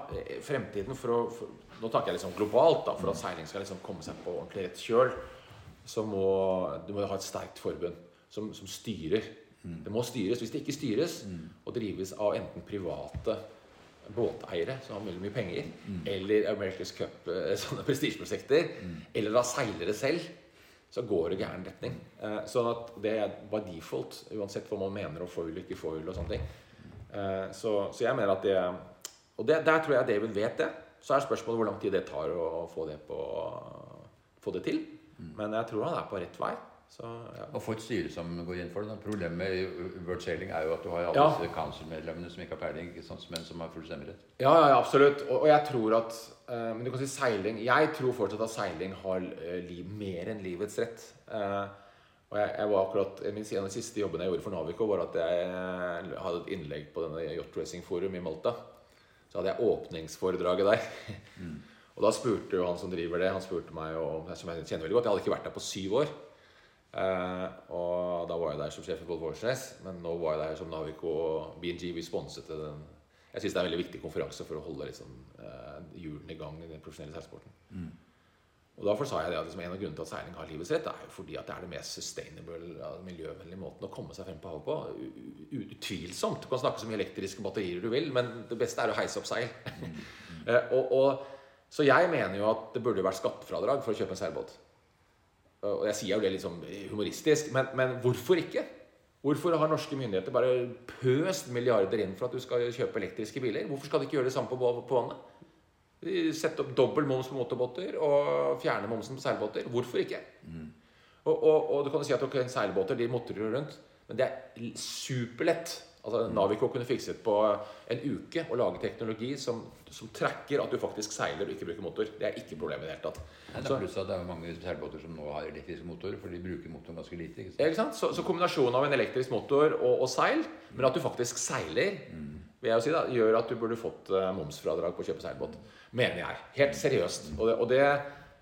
fremtiden for å for, Nå snakker jeg liksom globalt, da, for at seiling skal liksom komme seg på ordentlig rett kjøl, så må du må ha et sterkt forbund som, som styrer. Mm. Det må styres. Hvis det ikke styres mm. og drives av enten private båteiere som har veldig mye penger, mm. eller America's Cup, eh, sånne prestisjeprosjekter, mm. eller da seilere selv, så går det gæren retning. Eh, sånn at det er by default, uansett hva man mener om foil og ikke foil og sånne ting. Eh, så, så, jeg mener at det Og det, der tror jeg David vet det. Så er spørsmålet hvor lang tid det tar å få det, på, få det til. Mm. Men jeg tror han er på rett vei. Så, ja. Og få et styre som går inn for det. Problemet med World Sailing er jo at du har alle ja. disse council-medlemmene som ikke har peiling, men som har full stemmerett. Ja, ja, absolutt. Og, og, jeg tror at uh, Men du kan si seiling Jeg tror fortsatt at seiling har uh, liv, mer enn livets rett. Uh, og jeg, jeg, var akkurat min, En av de siste jobbene jeg gjorde for Navico, var at jeg hadde et innlegg på denne Yacht Racing Forum i Malta. Så hadde jeg åpningsforedraget der. Mm. og da spurte jo han som driver det, han spurte meg om, som jeg kjenner veldig godt Jeg hadde ikke vært der på syv år. Uh, og da var jeg der som sjef i Volvo Årsnes, men nå var jeg der som Navico og BNG. Vi sponset den. Jeg syns det er en veldig viktig konferanse for å holde liksom, uh, i gang i den profesjonelle seilsporten. Mm. Og Derfor sa jeg det at liksom, en av grunnene til at seiling har livets rett, er jo fordi at det er det mest sustainable, miljøvennlige måten å komme seg frem på havet på. Utvilsomt. Du kan snakke så mye elektriske batterier du vil, men det beste er å heise opp seil. Mm. uh, og, og, så jeg mener jo at det burde vært skattefradrag for å kjøpe en seilbåt. Og jeg sier jo det litt sånn humoristisk, men, men, hvorfor ikke? Hvorfor har norske myndigheter bare pøst milliarder inn for at du skal kjøpe elektriske biler? Hvorfor skal de ikke gjøre det samme på, på vannet? Sette opp dobbel moms på motorbåter og fjerne momsen på seilbåter. Hvorfor ikke? Mm. Og, og, og, du kan si at okay, seilbåter de motrer rundt, men det er superlett Altså Navico kunne fikset på en uke å lage teknologi som, som tracker at du faktisk seiler og ikke bruker motor. Det er ikke problemet i det hele tatt. Nei, det er pluss at det er mange seilbåter som nå har elektrisk motor, for de bruker motoren ganske lite. Ikke sant? Ikke sant? Så, så, kombinasjonen av en elektrisk motor og, og seil, men at du faktisk seiler, mm. vil jeg jo si da, gjør at du burde fått uh, momsfradrag på å kjøpe seilbåt. Mener jeg. Helt seriøst. Og det, og det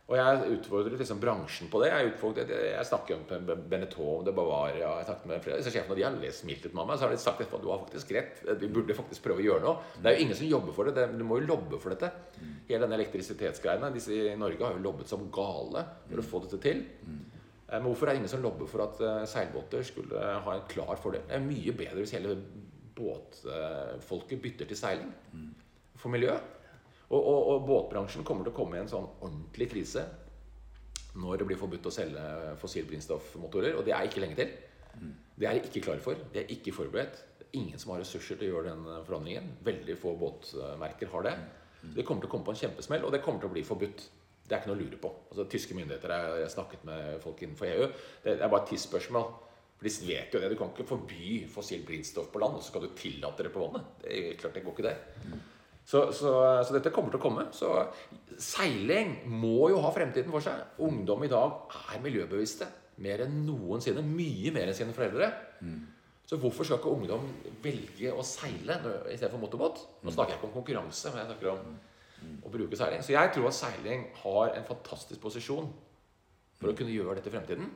Og jeg utfordret liksom bransjen på det. Jeg, utfordret, jeg snakker med Benetton, det Bavaria jeg snakket med flere Så sjefene, de har lest smilt litt med meg. Så har de sagt at du har faktisk rett. Vi burde faktisk prøve å gjøre noe. Det er jo ingen som jobber for det. Du må jo lobbe for dette. Hele denne elektrisitetsgreiene. Disse i Norge har jo lobbet som gale for å få dette til. Eh, men hvorfor er det ingen som lobber for at eh, seilbåter skulle ha en klar fordel? Det er mye bedre hvis hele båtfolket bytter til seiling. For miljøet. Og, og, og, båtbransjen kommer til å komme i en sånn ordentlig krise når det blir forbudt å selge fossilbrennstoffmotorer. Og det er ikke lenge til. Det er de ikke klare for. De er ikke forberedt. Er ingen som har ressurser til å gjøre den forandringen. Veldig få båtmerker har det. Det kommer til å komme på en kjempesmell, og det kommer til å bli forbudt. Det er ikke noe å lure på. Altså, tyske myndigheter har snakket med folk innenfor EU. Det er bare et tidsspørsmål. For de vet jo det. Du kan ikke forby fossilt brennstoff på land, og så skal du tillate det på vannet. Det er klart det går ikke, det. Så, så, så, dette kommer til å komme. Så seiling må jo ha fremtiden for seg. Ungdom i dag er miljøbevisste mer enn noensinne. Mye mer enn sine foreldre. Mm. Så hvorfor skal ikke ungdom velge å seile istedenfor motorbåt? Nå snakker jeg ikke om konkurranse, men jeg snakker om å bruke seiling. Så jeg tror at seiling har en fantastisk posisjon for å kunne gjøre dette i fremtiden.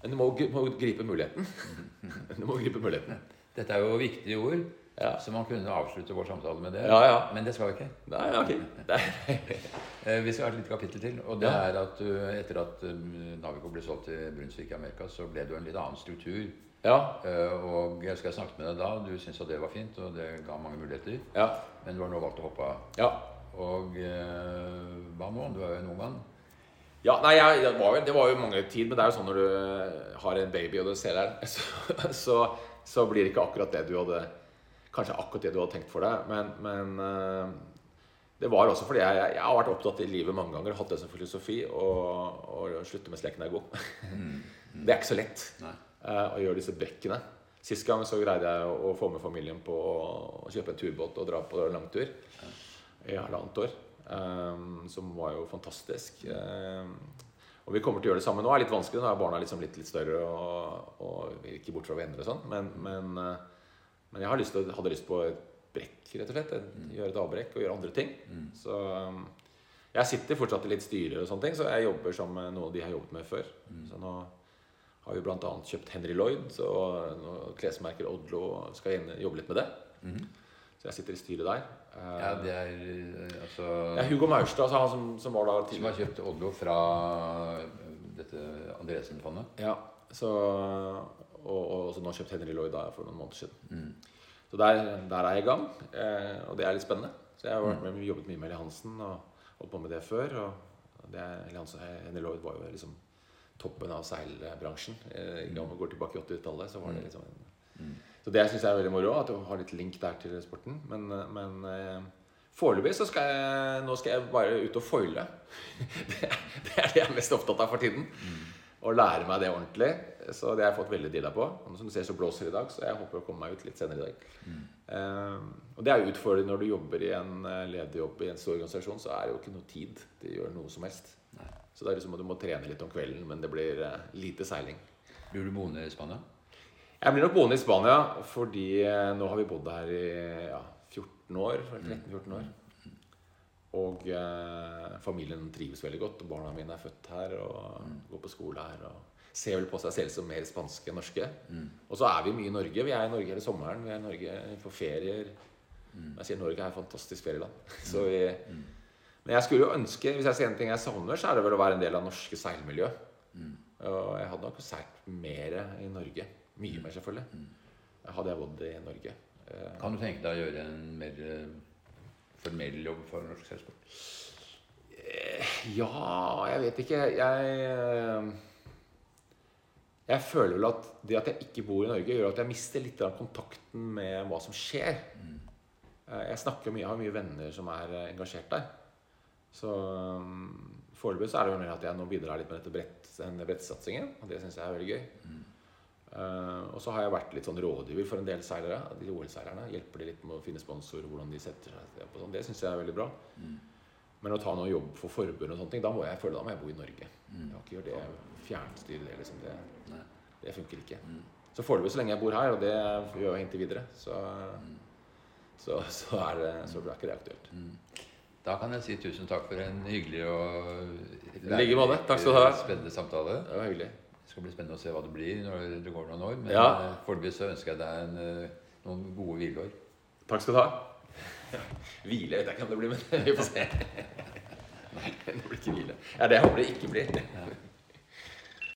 Men du må, må gripe muligheten. du må gripe muligheten. Dette er jo viktige ord. Ja. Så man kunne avslutte vår samtale med det. Ja, ja. Men det skal vi ikke. Nei, ok. Nei. vi skal ha et lite kapittel til. Og det er at du, etter at um, Navico ble solgt til Brunsvik i Amerika, så ble det jo en litt annen struktur. Ja. Uh, og jeg skal snakke med deg da. Du syntes at det var fint, og det ga mange muligheter. Ja. Men du har nå valgt å hoppe av. Ja. Og uh, hva nå? Du er jo en ung mann. Ja, nei, jeg, det, var jo, det var jo mange tid, men det er jo sånn når du har en baby og du ser deg, så, så, så blir det ikke akkurat det du hadde kanskje akkurat det du hadde tenkt for deg. Men, men uh, det var også fordi jeg, jeg, jeg, har vært opptatt i livet mange ganger, hatt det som filosofi, og, slutte med sleken er god. Mm. Det er ikke så lett uh, å gjøre disse brekkene. Sist gang så greide jeg å, å få med familien på å kjøpe en turbåt og dra på langtur i halvannet år. Um, som var jo fantastisk. Um, og vi kommer til å gjøre det samme nå. Det er litt vanskelig. Nå er barna liksom litt, litt større og, og ikke bort fra venner og sånn. Men, men uh, men jeg lyst til, hadde lyst på et brekk, rett og slett. Mm. Gjøre et avbrekk og gjøre andre ting. Mm. Så um, jeg sitter fortsatt i litt styrer og sånne ting, så jeg jobber som noen av de har jobbet med før. Mm. Så nå har vi bl.a. kjøpt Henry Lloyd og klesmerker Odlo skal jobbe litt med det. Mm. Så jeg sitter i styret der. Ja, det er eh, altså ja, Hugo Maurstad, altså han som, som, var da Som har kjøpt Odlo fra eh, dette Andresen-fondet? Ja. Så og, og som nå kjøpt Henry Lloyd da, for noen måneder siden. Mm. Så der, der, er jeg i gang, eh, og det er litt spennende. Så jeg har vært med, jobbet mye med Eli Hansen og holdt på med det før. Og det, Hansen, Henry Lloyd var jo liksom toppen av seilbransjen. Eh, I gang går tilbake i 80-tallet, så var det liksom mm. Så det syns jeg er veldig moro, at du har litt link der til sporten. Men, men eh, foreløpig så skal jeg Nå skal jeg bare ut og foile. det, det, er det jeg er mest opptatt av for tiden. Mm Å lære meg det ordentlig. Så det har jeg fått veldig dilla på. Og som du ser, så blåser det i dag, så jeg håper å komme meg ut litt senere i dag. Mm. Uh, og det er jo utfordrende når du jobber i en eh, lederjobb i en stor organisasjon, så er det jo ikke noe tid til å gjøre noe som helst. Nei. Så det er liksom at du må trene litt om kvelden, men det blir uh, lite seiling. Blir du boende i Spania? Jeg blir nok boende i Spania, fordi uh, nå har vi bodd her i ja, 14 år. 13-14 år. Og familien trives veldig godt. Og barna mine er født her og mm. går på skole her. Og ser vel på seg selv som mer spanske enn norske. Mm. Og så er vi mye i Norge. Vi er i Norge hele sommeren. Vi er i Norge for ferier. Mm. Jeg sier Norge er et fantastisk ferieland. så vi, mm. Men jeg skulle jo ønske, hvis jeg sier en ting jeg savner, så er det vel å være en del av norske seilmiljø. Mm. Og jeg hadde nok seilt mer i Norge. Mye mm. mer, selvfølgelig. Hadde jeg bodd i Norge. Kan du tenke deg å gjøre en mer formell jobb for norsk seilsport? Eh, ja Jeg vet ikke. Jeg eh, Jeg føler vel at det at jeg ikke bor i Norge, gjør at jeg mister litt av kontakten med hva som skjer. Mm. Jeg snakker mye, jeg har mye venner som er engasjert der. Så foreløpig så er det jo mer at jeg nå bidrar litt med dette brett, denne brettsatsingen. Og det syns jeg er veldig gøy. Mm. Uh, og så har jeg vært litt sånn rådgiver for en del seilere. De OL-seilerne. Hjelper de litt med å finne sponsorer, hvordan de setter seg på sånn. Det syns jeg er veldig bra. Mm. Men å ta noe jobb for forbund og sånne ting, da må jeg føle da må jeg bo i Norge. Mm. Jeg kan ikke gjøre det fjernstyre det, liksom. Det, det funker ikke. Mm. Så foreløpig, så lenge jeg bor her, og det gjør jeg inntil videre, så, så, så, er det, så er ikke det aktuelt. Mm. Da kan jeg si tusen takk for en hyggelig og like måte. Takk skal du ha. spennende samtale. Det var hyggelig. Det skal bli spennende å se hva det blir når det går noen år. Men Ja. eh, foreløpig så ønsker jeg deg en, eh, noen gode hvileår. Takk skal du ha. Hvile vet jeg ikke om det blir, men vi får se. Nei, det blir ikke hvile. Ja, det håper det ikke blir.